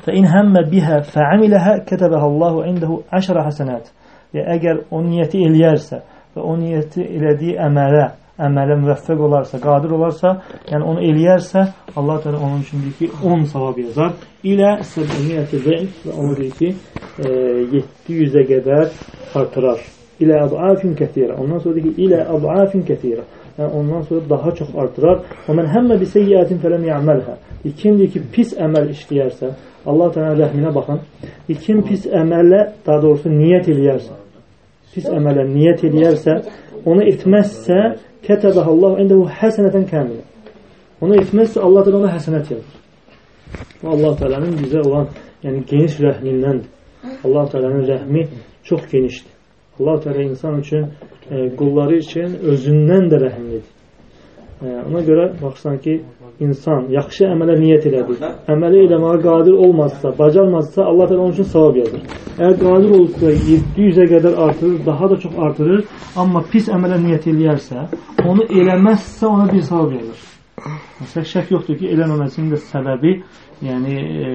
Fə in həmmə bihə fəamiləhə kətəbəhə Allahu indehu 10 həsənət. Yəni əgər o niyyəti eləyərsə və o niyyəti elədiyi əmələ əmələ müvəffəq olarsa, qadir olarsa, yəni onu eləyərsə, Allah təala onun üçün deyir ki, 10 savab yazar. İlə səbəniyyəti zəif və onu deyir ki, e, 700-ə qədər artırar. İlə əbafin kətirə. Ondan sonra deyir ki, ilə əbafin kətirə. Yəni ondan sonra daha çox artırar. Və mən həmmə bir seyyiətin fələm yəməlhə. Kim deyir ki, pis əməl işləyərsə, Allah təala rəhminə baxın. Kim pis əmələ, daha doğrusu niyyət eləyərsə, pis əmələ niyyət eləyərsə, onu etməzsə, Kətəbə Allah indəhu həsənətən kəmilə. Onu etməzsə Allah da ona həsənət yazır. Bu Allah Teala'nın bizə olan, yəni geniş rəhmindən. Allah Teala'nın rəhmi çox genişdir. Allah Teala insan üçün, e, qulları üçün özündən də rəhimlidir. E, ona görə baxsan ki, insan yaxşı əmələ niyyət elədi. Əməli eləməyə qadir olmazsa, bacarmazsa Allah Teala onun üçün savab yazır. Əgər qadir olsa 700-ə qədər artırır, daha da çox artırır, amma pis əmələ niyyət eləyərsə, onu eləməzsə ona bir savab yazır. Məsələn, şək yoxdur ki, eləməməsinin də səbəbi, yəni e,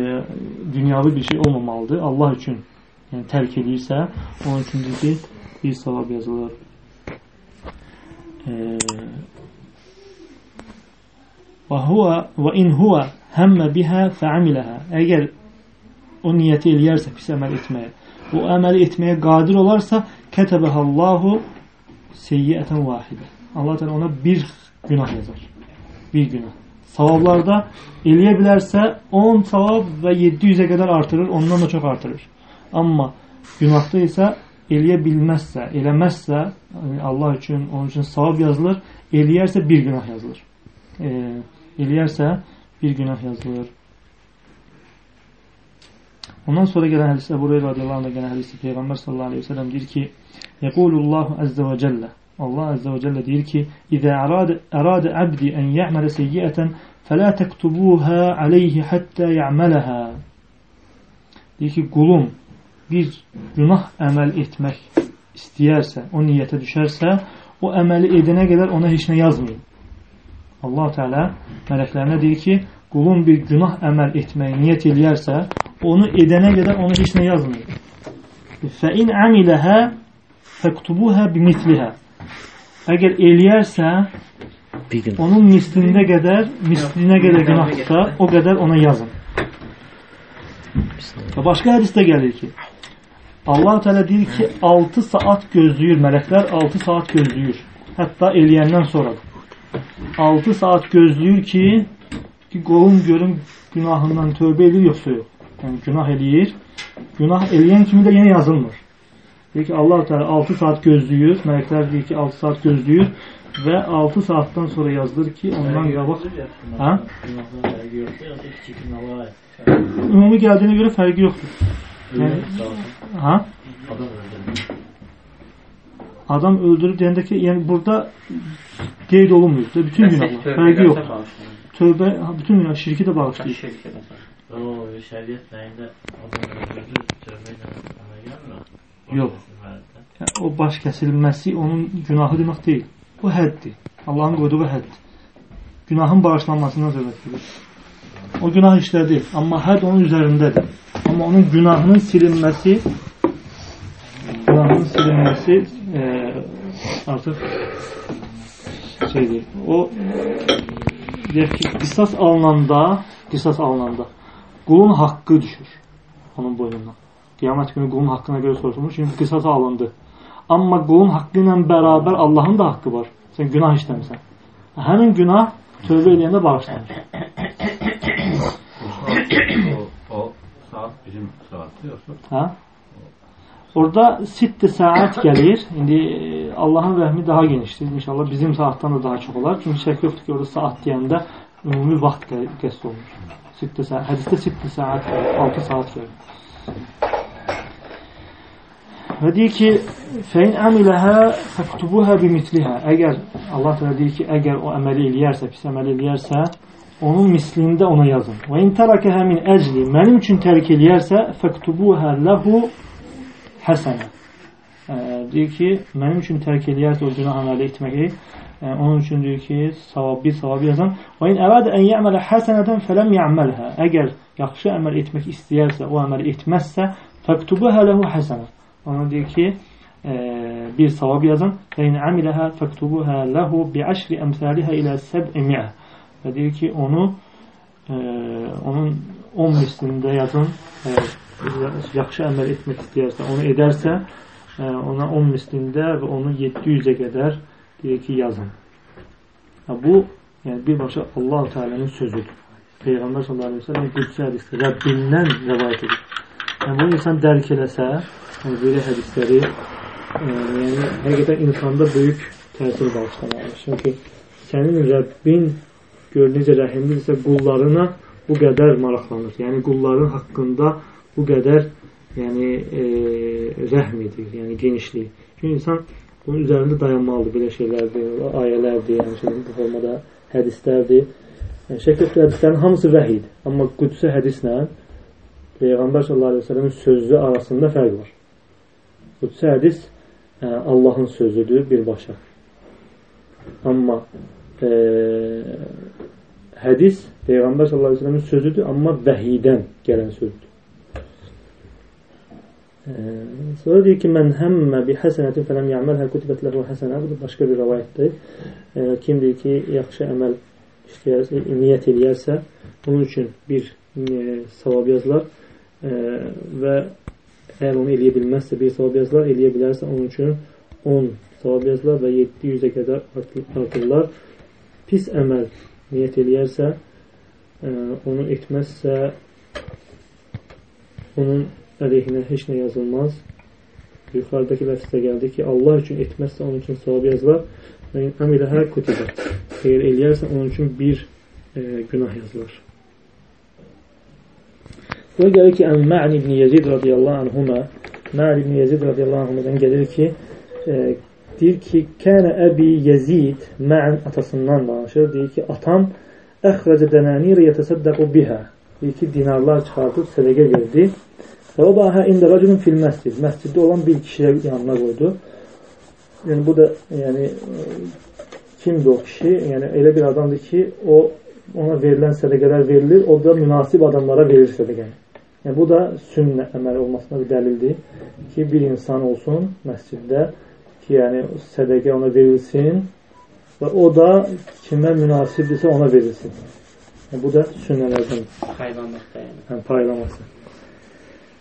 dünyavi bir şey olmamalıdır. Allah üçün yəni, tərk edirsə, onun üçün ki, bir savab yazılır. E, Və huwa və in huwa həmmə bihə fəamiləhə. Əgər o niyyəti eləyərsə pis əməl etməyə, bu əməli etməyə qadir olarsa, kətəbəhəllahu seyyiətən vahidə. Allah təala ona bir günah yazar. Bir günah. Savablarda eləyə bilərsə 10 savab və 700-ə qədər artırır, ondan da çox artırır. Amma günahda isə eləyə bilməzsə, eləməzsə, Allah üçün, onun üçün savab yazılır, eləyərsə bir günah yazılır. E, eləyərsə bir günah yazılır. Ondan sonra gələn hədis Əbu Hüreyrə radiyallahu anh gələn hədisi Peyğəmbər sallallahu əleyhi və səlləm deyir ki: "Yəqulullahu azza və cəllə" Allah azza və cəllə deyir ki: "İzə arada arada abdi an ya'mala seyyi'atan fala taktubuha alayhi hatta ya'malaha." Deyir ki, qulum bir günah əməl etmək istəyərsə, o niyyətə düşərsə, o əməli edənə qədər ona heç nə yazmayın. Allah Teala mələklərinə deyir ki, qulun bir günah əməl etməyi niyyət eləyərsə, onu edənə qədər onu heç nə yazmır. Fə in amiləhə fəktubuhə bimislihə. Əgər eləyərsə, onun mislində qədər, mislinə qədər günahsa, o qədər ona yazın. Və başqa hədisdə gəlir ki, Allah Teala deyir ki 6 saat gözləyir mələklər 6 saat gözləyir. Hətta eləyəndən sonra 6 saat gözləyir ki ki qolum görüm günahından tövbə edir yoxsa yox. Yəni günah eləyir. Günah eləyən kimi də yenə yazılmır. Deyir ki Allah Teala 6 saat gözləyir. Mələklər deyir ki 6 saat gözləyir və 6 saatdan sonra yazılır ki ondan qabaq hə? Ümumi gəldiyinə görə fərqi yoxdur. Yəni, ha? Adam öldürüb deyəndə ki, yəni burada qeyd olunmuyor. Da bütün günahlar. Fərqi yox. Tövbə bütün günah şirki də bağışlayır. O şəriət nəyində tövbə ilə ona gəlmir. Yox. Yəni, o baş kəsilməsi onun günahı demək deyil. Bu həddir. Allahın qoyduğu həddir. Günahın bağışlanmasından söhbət gedir. O günah işlədi, amma hədd onun üzərindədir. Amma onun günahının silinməsi günahının silinməsi e, artıq şeydir. O deyək ki, qisas alınanda, qisas alınanda qulun haqqı düşür onun boynundan. Qiyamət günü qulun haqqına görə soruşulmuş, çünki qisas alındı. Amma qulun haqqı ilə bərabər Allahın da haqqı var. Sən günah işləmirsən. Həmin günah tövbə edəndə bağışlanır. o, o saat bizim saatı yoksa Hə? Orada sitti saat gəlir. İndi e, Allahın rəhmi daha genişdir. İnşallah bizim saatdan da daha çox olar. Çünki şək yoxdur ki, orada saat deyəndə ümumi vaxt qə- qəsd olunur. Sitti saat. Hədisdə sitti saat, 6 saat gəlir. Və deyir ki, fəin əmiləhə fəktubuhə bimitlihə. Əgər Allah təala deyir ki, əgər o əməli eləyərsə, pis əməli eləyərsə, onun mislində ona yazın. Və in tərakəhə min əcli, mənim üçün tərk eləyərsə, fəktubuhə həsənə. E, deyir ki, mənim üçün tərk eləyərsə o günah e, onun üçün deyir ki, savab, bir savab yazın. Və in əvədə ən yəmələ həsənədən fələm yəməlhə. Əgər yaxşı əməl etmək istəyərsə, o əməli etməzsə, fəktubuhə ləhu həsənə. Ona deyir ki, e, bir savab yazın. Və in əmiləhə fəktubuhə ləhu bi əmsalihə ilə səb'i mi'ə. Və deyir ki, onu e, onun 10 mislində yazın. E, yaxşı əməl etmək istəyərsə, onu edərsə, e, ona 10 mislində və onu 700-ə qədər deyir ki, yazın. Bu, yəni birbaşa Allah-u Teala'nın sözüdür. Peyğəmbər sallallahu aleyhi ve sellem qüdsi hədisdə Rəbbindən rəvayət edir. Yəni, bunu insan dərk eləsə, yəni, belə hədisləri e, yəni, həqiqətən insanda böyük təsir bağışlamalıdır. Çünki sənin Rəbbin gör necə rəhimlidirsə qullarına bu qədər maraqlanır. Yəni qulların haqqında bu qədər yəni e, rəhm edir, yəni genişlik. Çünki insan bunun üzərində dayanmalıdır belə şeylərdir, ayələrdir, yəni şey, bu formada hədislərdir. Yəni, şəkil hədislərin hamısı vəhidir. Amma qudsi hədislə Peyğəmbər sallallahu əleyhi və səlləmin sözü arasında fərq var. Qudsi hədis ə, Allahın sözüdür birbaşa. Amma e, hədis Peyğəmbər sallallahu əleyhi və səlləmin sözüdür, amma vəhidən gələn sözdür. E, sonra deyir ki, mən həmmə bi həsənətin fələm ya'məlhə kutibət ləhu həsənə. Bu da başqa bir rivayətdir. E, kim deyir ki, yaxşı əməl işləyərsə, niyyət eləyərsə, bunun üçün bir e, savab yazılar e, və əgər onu eləyə bilməzsə bir savab yazılar, eləyə bilərsə onun üçün 10 savab yazılar və 700-ə qədər artırırlar. Pis əməl niyyət eləyərsə, ə, onu etməzsə, onun əleyhinə heç nə yazılmaz. Yuxarıdakı ləfsdə gəldi ki, Allah üçün etməzsə, onun üçün savab yazılar. Və əmilə hər kutibə. Eğer eləyərsə, onun üçün bir e, günah yazılır. Və gəlir ki, Ən-Mə'n ibn Yezid radiyallahu anhuma Mə'n ibn Yezid radiyallahu anhumadan gəlir ki, e, deyir ki, Kənə əbi Yezid Mə'n atasından danışır. Deyir ki, atam əxrəcə dənənirə yətəsəddəqu bihə. Deyir ki, dinarlar çıxardıb sədəqə verdi. Və o bahə ində rəculun fil məscid. Məsciddə olan bir kişiyə yanına qoydu. Yəni, bu da yəni, kimdir o kişi? Yəni, elə bir adamdır ki, o ona verilən sədəqələr verilir, o da münasib adamlara verir sədəqəni. Yəni, bu da sünnə əməl olmasına bir dəlildir ki, bir insan olsun məsciddə ki, yəni sədəqə ona verilsin və o da kimə münasibdirsə ona verilsin. Yəni, bu da sünnələrdən Hayvanlıqda yəni. yəni, paylaması.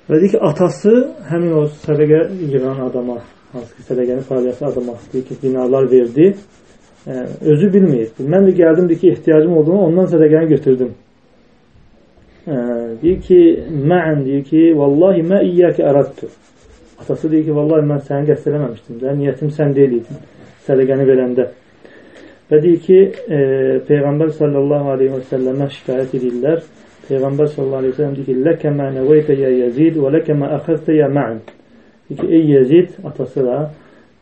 Və deyir ki, atası həmin o sədəqə yığan adama, hansı ki, sədəqənin fəaliyyəti adama deyir ki, dinarlar verdi. E, özü bilməyir. Mən də gəldim deyir ki, ehtiyacım olduğunu ondan sədəqəni götürdüm. E, deyir ki, məən deyir ki, vallahi mə iyyəki əradtu. Atası deyir ki, vallahi mən səni qəsd eləməmişdim. Də, niyyətim sən deyil idin sədəqəni verəndə. Və deyir ki, e, Peyğəmbər sallallahu aleyhi və səlləmə şikayət edirlər. Peyğəmbər sallallahu aleyhi ve sellem deyir ki, Ləkə mə nəvəytə ya Yezid və ləkə mə əxəztə ya mə'in. Deyir ki, ey Yezid, atası da,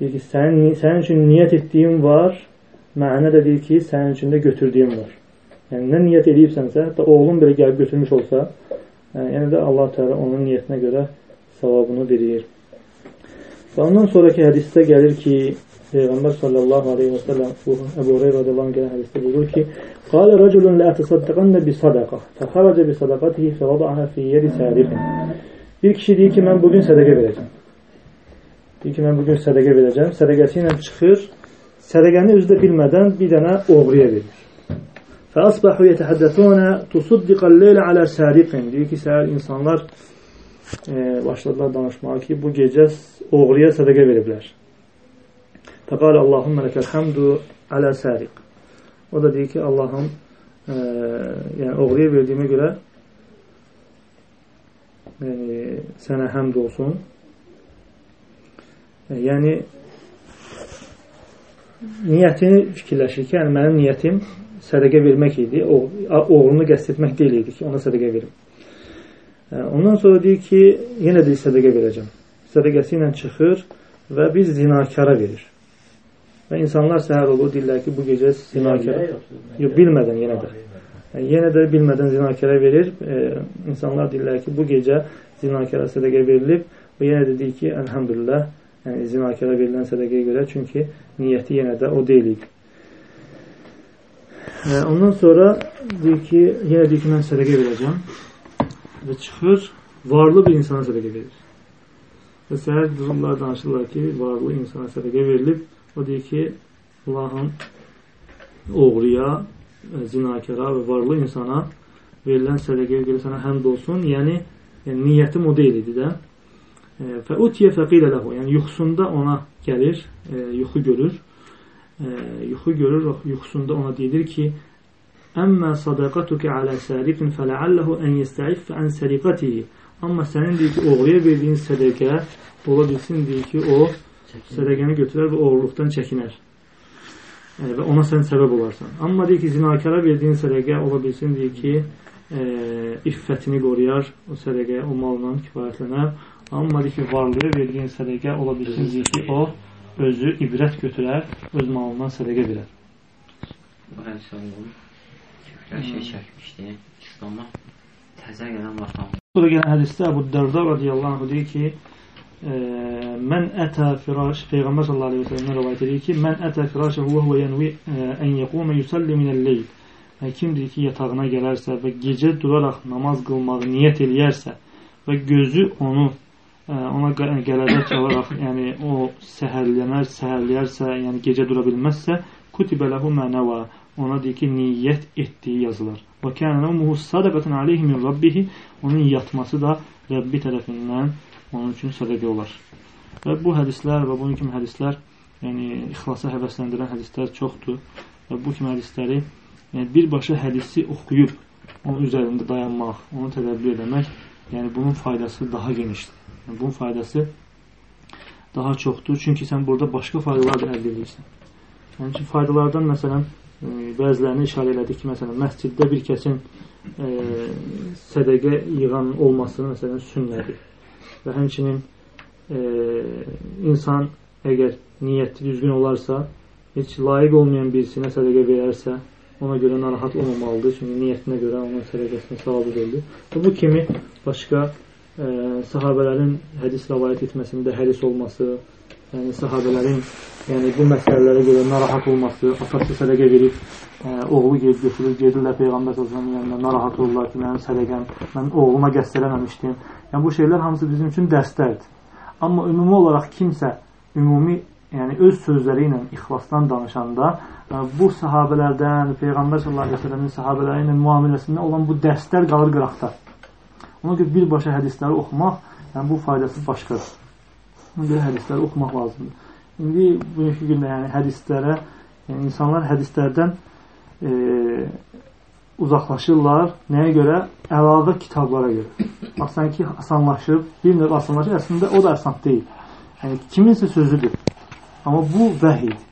deyir ki, sənin, sənin üçün niyyət etdiyim var, mənə də deyir ki, sənin üçün də götürdüyüm var. Yəni, nə niyyət edibsənsə, hətta oğlun belə gəlib götürmüş olsa, yəni də Allah Teala onun niyyətinə görə savabını verir. Və ondan sonraki hədisdə gəlir ki, Peyğəmbər sallallahu aleyhi və səlləm bu Əbu Hureyra radiyallahu anh gələn hədisdə buyurur ki, Qalə rəculun lə ətisaddəqannə bi sadaqa fəxarəcə bi sadaqatihi fəvada'ahə fi yeri sərifin Bir kişi deyir ki, mən bugün sədəqə verəcəm. Deyir ki, mən bugün sədəqə verəcəm. Sədəqəsi ilə çıxır. Sədəqəni özü də bilmədən bir dənə oğruya verir. Fəasbahu yetəhəddəsunə tusuddiqal leylə alə səriqin. Deyir ki, səhər insanlar e, başladılar danışmağa ki, bu gecə oğruya sədəqə veriblər. Fəqalə Allahümmə ləkəl həmdu alə səriq. O da deyir ki, Allahım e, yəni oğluya verdiyimə görə yəni, sənə həmd olsun. E, yəni niyyətini fikirləşir ki, yəni mənim niyyətim sədəqə vermək idi. O, oğlunu qəsd etmək deyil idi ki, ona sədəqə verim. Ondan sonra deyir ki, yenə də sədəqə verəcəm. Sədəqəsi ilə çıxır və bir zinakara verir. Və insanlar səhər olur, deyirlər ki, bu gecə zinakərə, yox, bilmədən yenə də. Yəni, yenə də bilmədən zinakərə verir. E, insanlar deyirlər ki, bu gecə zinakərə sədəqə verilib və yenə də deyir ki, əlhəmdülillah, yəni zinakərə verilən sədəqəyə görə, çünki niyyəti yenə də o deyil idi. E, ondan sonra deyir ki, yenə deyir ki, mən sədəqə verəcəm və çıxır, varlı bir insana sədəqə verir. Və səhər durumlar danışırlar ki, varlı insana sədəqə verilib O deyir ki, Allahın oğruya, e, zinakara və varlı insana verilən sədəqəyə görə sənə həmd olsun. Yəni, yəni niyyətim o deyil idi də. E, fə utiyə fəqilə ləhu. Yəni, yuxusunda ona gəlir, e, yuxu görür. E, yuxu görür yuxusunda ona deyilir ki, Əmmə sadaqatuke alə sərifin fələalləhu ən yestəiffə ən səriqatihi. Amma sənin deyir ki, oğruya verdiyin sədəqə ola bilsin deyir ki, o sədəqəni götürər və oğurluqdan çəkinər. Yəni, və ona sən səbəb olarsan. Amma deyir ki, zinakara verdiyin sədəqə ola bilsin, deyir ki, e, iffətini qoruyar, o sədəqə o malla kifayətlənər. Amma deyir ki, varlıya verdiyin sədəqə ola bilsin, deyir ki, o özü ibrət götürər, öz malından sədəqə verər. Bu hədisi olub, küfrə şey çəkmişdi, İslam'a təzə gələn vaxtdan. Sonra gələn hədisdə Əbu Dərda radiyallahu anh deyir ki, mən ətə firaş Peyğəmbər sallallahu əleyhi və səlləmdən rivayet edir ki, mən ətə firashəhu və huve yanvi ən yəquma yusalli minəl-leyl. Kimdir ki, yatağına gələrsə və gecə duraraq namaz qılmağı niyyət eləyərsə və gözü onu ona gələcək olaraq, yəni o səhərlənər, səhərləyərsə, yəni gecə dura bilməzsə, kutibə ləhu mənəvə ona deyir ki, niyyət etdiyi yazılır. Və kənə umuhu sadaqatan aleyhi min rabbihi onun yatması da Rəbbi tərəfindən onun üçün sədəqə olar. Və bu hədislər və bunun kimi hədislər, yəni ixlasa həvəsləndirən hədislər çoxdur və bu kimi hədisləri yəni birbaşa hədisi oxuyub onun üzərində dayanmaq, onu tədəbbür etmək, yəni bunun faydası daha genişdir. Yəni, bunun faydası daha çoxdur, çünki sən burada başqa faydalar da əldə edirsən. Yəni ki, faydalardan məsələn, bəzilərini işarə elədik ki, məsələn, məsciddə bir kəsin e, sədəqə yığan olması, məsələn, sünnədir və həmçinin e, insan əgər niyyəti düzgün olarsa, heç layiq olmayan birisinə sədəqə verərsə, ona görə narahat olmamalıdır. Çünki niyyətinə görə onun sədəqəsinə savabı verilir. Və bu kimi başqa e, sahabələrin hədis rəvayət etməsində həris olması, yəni sahabələrin yəni bu məsələlərə görə narahat olması, atası sədəqə verib, ə, e, oğlu gedib götürür, gedirlər Peyğəmbər sallallahu yanına narahat olurlar ki, mənim sədəqəm, mən oğluma qəsd eləməmişdim. Yəni bu şeylər hamısı bizim üçün dərslərdir. Amma ümumi olaraq kimsə ümumi, yəni öz sözləri ilə ixlasdan danışanda ə, bu sahabələrdən, Peyğəmbər sallallahu əleyhi və səlləmin sahabələri ilə müamiləsində olan bu dərslər qalır qıraqda. Ona görə birbaşa hədisləri oxumaq Yəni bu faydası başqadır. Ona görə hədisləri oxumaq lazımdır. İndi bugünkü gündə yəni hədislərə, yəni insanlar hədislərdən e, uzaqlaşırlar. Nəyə görə? Əlavə kitablara görə. Baxsan ki, asanlaşıb, bir növ asanlaşıb, əslində o da asan deyil. Yəni kiminsə sözüdür. Amma bu vəhidir.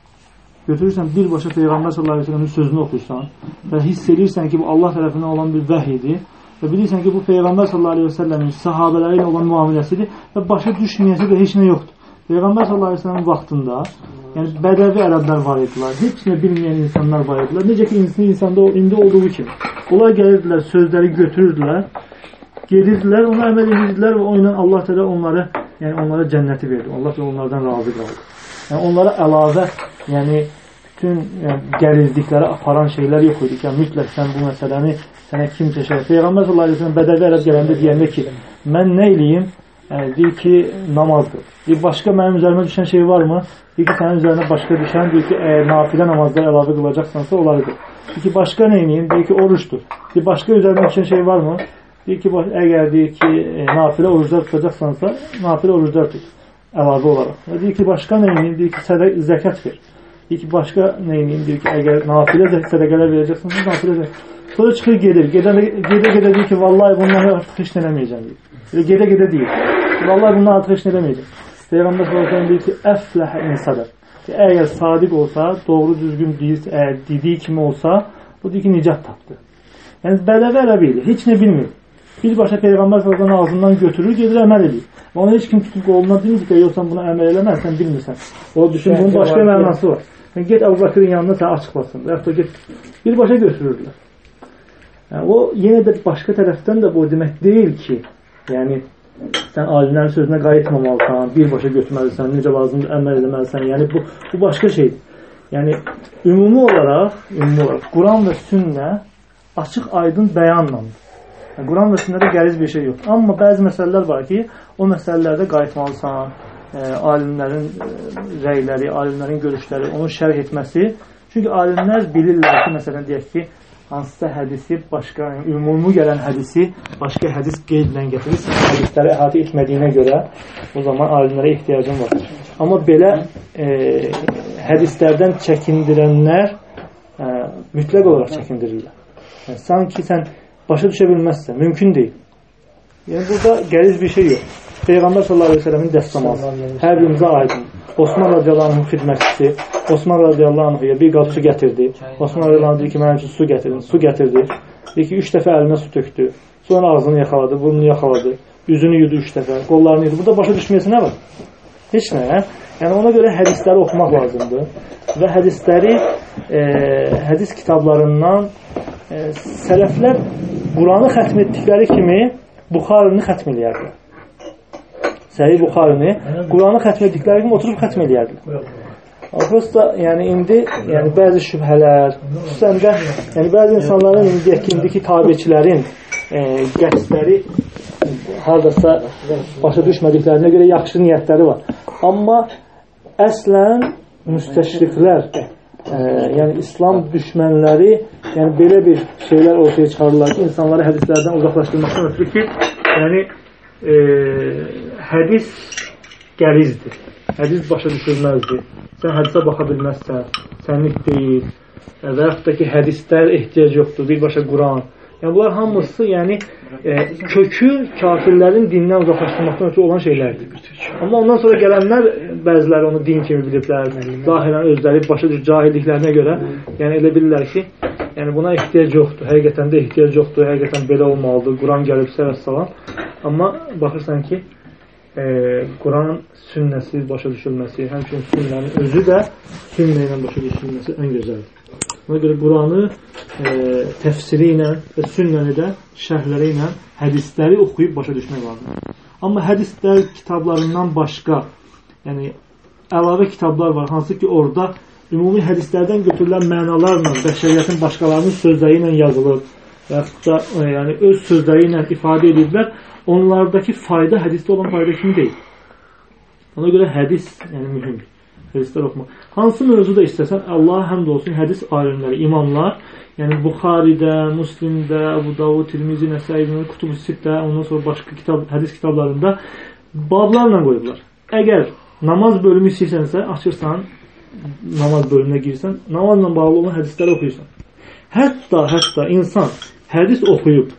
Götürürsən birbaşa Peyğəmbər sallallahu əleyhi və səlləmin sözünü oxuyursan və hiss edirsən ki, bu Allah tərəfindən olan bir vəhidir və bilirsən ki, bu Peyğəmbər sallallahu əleyhi və səlləmin sahabeləri ilə olan müamiləsidir və başa düşməyəsi də heç nə yoxdur. Peyğəmbər sallallahu əleyhi və səlləmin vaxtında, yəni bədəvi ərəblər var idilər, heç nə bilməyən insanlar var idilər. Necə ki, insan insanda indi olduğu kimi. Onlar gəlirdilər, sözləri götürürdülər, gedirdilər, ona əməl edirdilər və o ilə Allah təala onları, yəni onlara cənnəti verdi. Allah da onlardan razı qaldı. Yəni onlara əlavə, yəni bütün yəni, gəlildikləri aparan şeylər yox idi ki, yəni, mütləq sən bu məsələni sənə kim çəkər? Peyğəmbər sallallahu əleyhi və səlləm bədəvi ərəb gələndə deyəndə ki, mən nə eləyim? Yəni, deyir ki, namazdır. Deyir, başqa mənim üzərimə düşən şey varmı? Deyir ki, sənin üzərinə başqa düşən, deyir ki, əgər nafilə namazlar əlavə qılacaqsansa, onlardır. Deyir ki, başqa nə eləyim? Deyir ki, oruçdur. Deyir, başqa üzərimə düşən şey varmı? Deyir ki, əgər deyir ki, e, nafilə oruclar tutacaqsansa, nafilə oruclar tut əlavə olaraq. Və deyir ki, başqa nə edeyim? Deyir ki, sədəq, zəkat ver. Deyir ki, başqa nə edeyim? Deyir ki, əgər nafilə sədəqələr verəcəksənsə, nafilə zəkat. Sonra çıxır gedir. Gedə gedə, gedə deyir ki, vallahi bunları artıq heç nə eləməyəcəm deyir. Elə gedə gedə deyir. Vallahi bunları artıq heç nə eləməyəcəm. Peyğəmbər sallallahu əleyhi deyir ki, əfləhə in sadaq. Ki, əgər sadiq olsa, doğru düzgün deyir, əgər dediyi kimi olsa, bu deyir ki, nicat tapdı. Yəni bədəvi ərəbi idi, heç nə bilmir. Birbaşa Peyğəmbər sallallahu ağzından götürür, gedir əməl edir. Onu heç kim tutub qolundan demir ki, yoxsa buna əməl eləməz, sən bilmirsən. O düşün, bunun başqa mənası var. Yəni, get Əbu Bakırın yanına sən açıqlasın. Və yaxud da get, birbaşa götürürlər. Yəni, o yenə də başqa tərəfdən də bu demək deyil ki, yəni sən alimlərin sözünə qayıtmamalısan, birbaşa götürməlisən, necə lazımdır əməl etməlisən. Yəni bu bu başqa şeydir. Yəni ümumi olaraq, ümumi olaraq Quran və sünnə açıq, aydın bəyanlandır. Yəni, Quran və sünnədə qəliz bir şey yoxdur. Amma bəzi məsələlər var ki, o məsələlərdə qayıtmalısan, ə, alimlərin ə, rəyləri, alimlərin görüşləri, onu şərh etməsi. Çünki alimlər bilirlər ki, məsələn deyək ki, hansısa hədisi başqa, yəni, ümumi gələn hədisi başqa hədis qeydlə gətirir. Hədisləri əhatə etmədiyinə görə o zaman alimlərə ehtiyacın var. Amma belə e, hədislərdən çəkindirənlər e, mütləq olaraq çəkindirirlər. Yəni, sanki sən başa düşə bilməzsən, mümkün deyil. Yəni burada qəliz bir şey yox. Peyğəmbər sallallahu əleyhi və səlləmin dəstəmazı hər birimizə aiddir. Osman radiyallahu anhın xidmətçisi Osman radiyallahu anhıya bir qap su gətirdi. Osman radiyallahu anh deyir ki, mənim üçün su gətirin. Su gətirdi. Deyir ki, üç dəfə əlinə su tökdü. Sonra ağzını yaxaladı, burnunu yaxaladı. Üzünü yudu üç dəfə, qollarını yudu. Burada başa düşməyəsi nə var? Heç nə. Hə? Yəni ona görə hədisləri oxumaq lazımdır. Və hədisləri e, hədis kitablarından e, sələflər Quranı xətm etdikləri kimi Buxarını xətm eləyərdilər. Səhih Buxarını Quranı xətm etdikləri kimi oturub xətm eləyərdilər. Prosta yəni indi yəni bəzi şübhələr, xüsusən də yəni bəzi insanların indi indiki tabiçilərin e, qəsdləri hardasa başa düşmədiklərinə görə yaxşı niyyətləri var. Amma əslən müstəşriqlər e, yəni İslam düşmənləri yəni belə bir şeylər ortaya çıxarırlar ki, insanları hədislərdən uzaqlaşdırmaqdan ötürü ki, yəni e, hədis gəlizdir. Hədis başa düşülməzdir. Sən hədisə baxa bilməzsən, sənlik deyil. Və yaxud da ki, hədislər ehtiyac yoxdur, birbaşa Quran. Yəni bunlar hamısı yəni e, kökü kafirlərin dindən uzaqlaşdırmaqdan ötürü olan şeylərdir. Amma ondan sonra gələnlər bəziləri onu din kimi biliblər. Zahirən özləri başa düş cahilliklərinə görə, yəni elə bilirlər ki, yəni buna ehtiyac yoxdur. Həqiqətən də ehtiyac yoxdur. Həqiqətən belə olmalıdır. Quran gəlibsə və salam. Amma baxırsan ki, e, Quran sünnəsi başa düşülməsi, həmçinin sünnənin özü də sünnə ilə başa düşülməsi ən gözəldir. Ona görə Quranı e, təfsiri ilə və sünnəni də şərhləri ilə hədisləri oxuyub başa düşmək lazımdır. Amma hədislər kitablarından başqa, yəni əlavə kitablar var, hansı ki orada ümumi hədislərdən götürülən mənalarla bəşəriyyətin başqalarının sözləri ilə yazılıb və yaxud da e, yəni öz sözləri ilə ifadə ediblər. Onlardakı fayda hədisdə olan fayda kimi deyil. Ona görə hədis yəni mühümdür hədislər oxumaq. Hansı mövzuda istəsən, Allah həmd olsun, hədis alimləri, imamlar, yəni Buxaridə, Müslimdə, Əbu Davud, Tirmizi, Nəsai, Kutubu Sittə, ondan sonra başqa kitab, hədis kitablarında bablarla qoyublar. Əgər namaz bölümü istəyirsənsə, açırsan, namaz bölümünə girsən, namazla bağlı olan hədisləri oxuyursan. Hətta, hətta insan hədis oxuyub,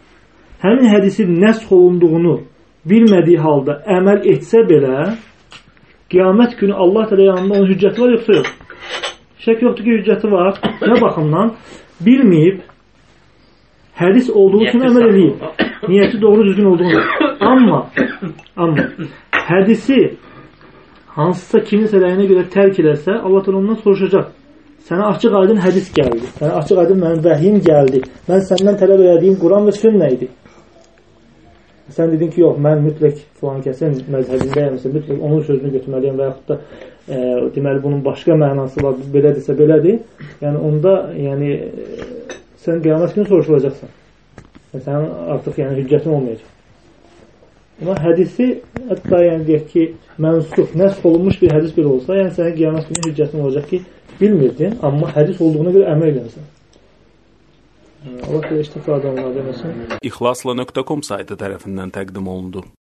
həmin hədisin nəsx olunduğunu bilmədiyi halda əməl etsə belə, qiyamət günü Allah təala yanında onun hüccəti var yoxsa yox? Şək yoxdur ki, hüccəti var. Nə baxımdan? Bilməyib, hədis olduğu üçün əməl edib. Niyyəti doğru düzgün olduğunu. Amma, amma hədisi hansısa kiminsə rəyinə görə tərk eləsə, Allah təala ondan soruşacaq. Sənə açıq aydın hədis gəldi. Sənə açıq aydın mənim vəhiyim gəldi. Mən səndən tələb elədiyim Quran və sünnə idi. Sən dedin ki, yox, mən mütləq filan kəsin məzhəbindəyəmsə, mütləq onun sözünü götürməliyəm və yaxud da e, deməli bunun başqa mənası var, belədirsə belədir. Yəni onda yəni e, sən qiyamət günü soruşulacaqsan. Və sənin artıq yəni hüccətin olmayacaq. Amma hədisi hətta yəni deyək ki, mənsuf, nəsx olunmuş bir hədis belə olsa, yəni sənin qiyamət günü hüccətin olacaq ki, bilmirdin, amma hədis olduğuna görə əməl eləmisən. Allah belə iştifadə olmalı deməsin. İxlasla.com saytı tərəfindən təqdim olundu.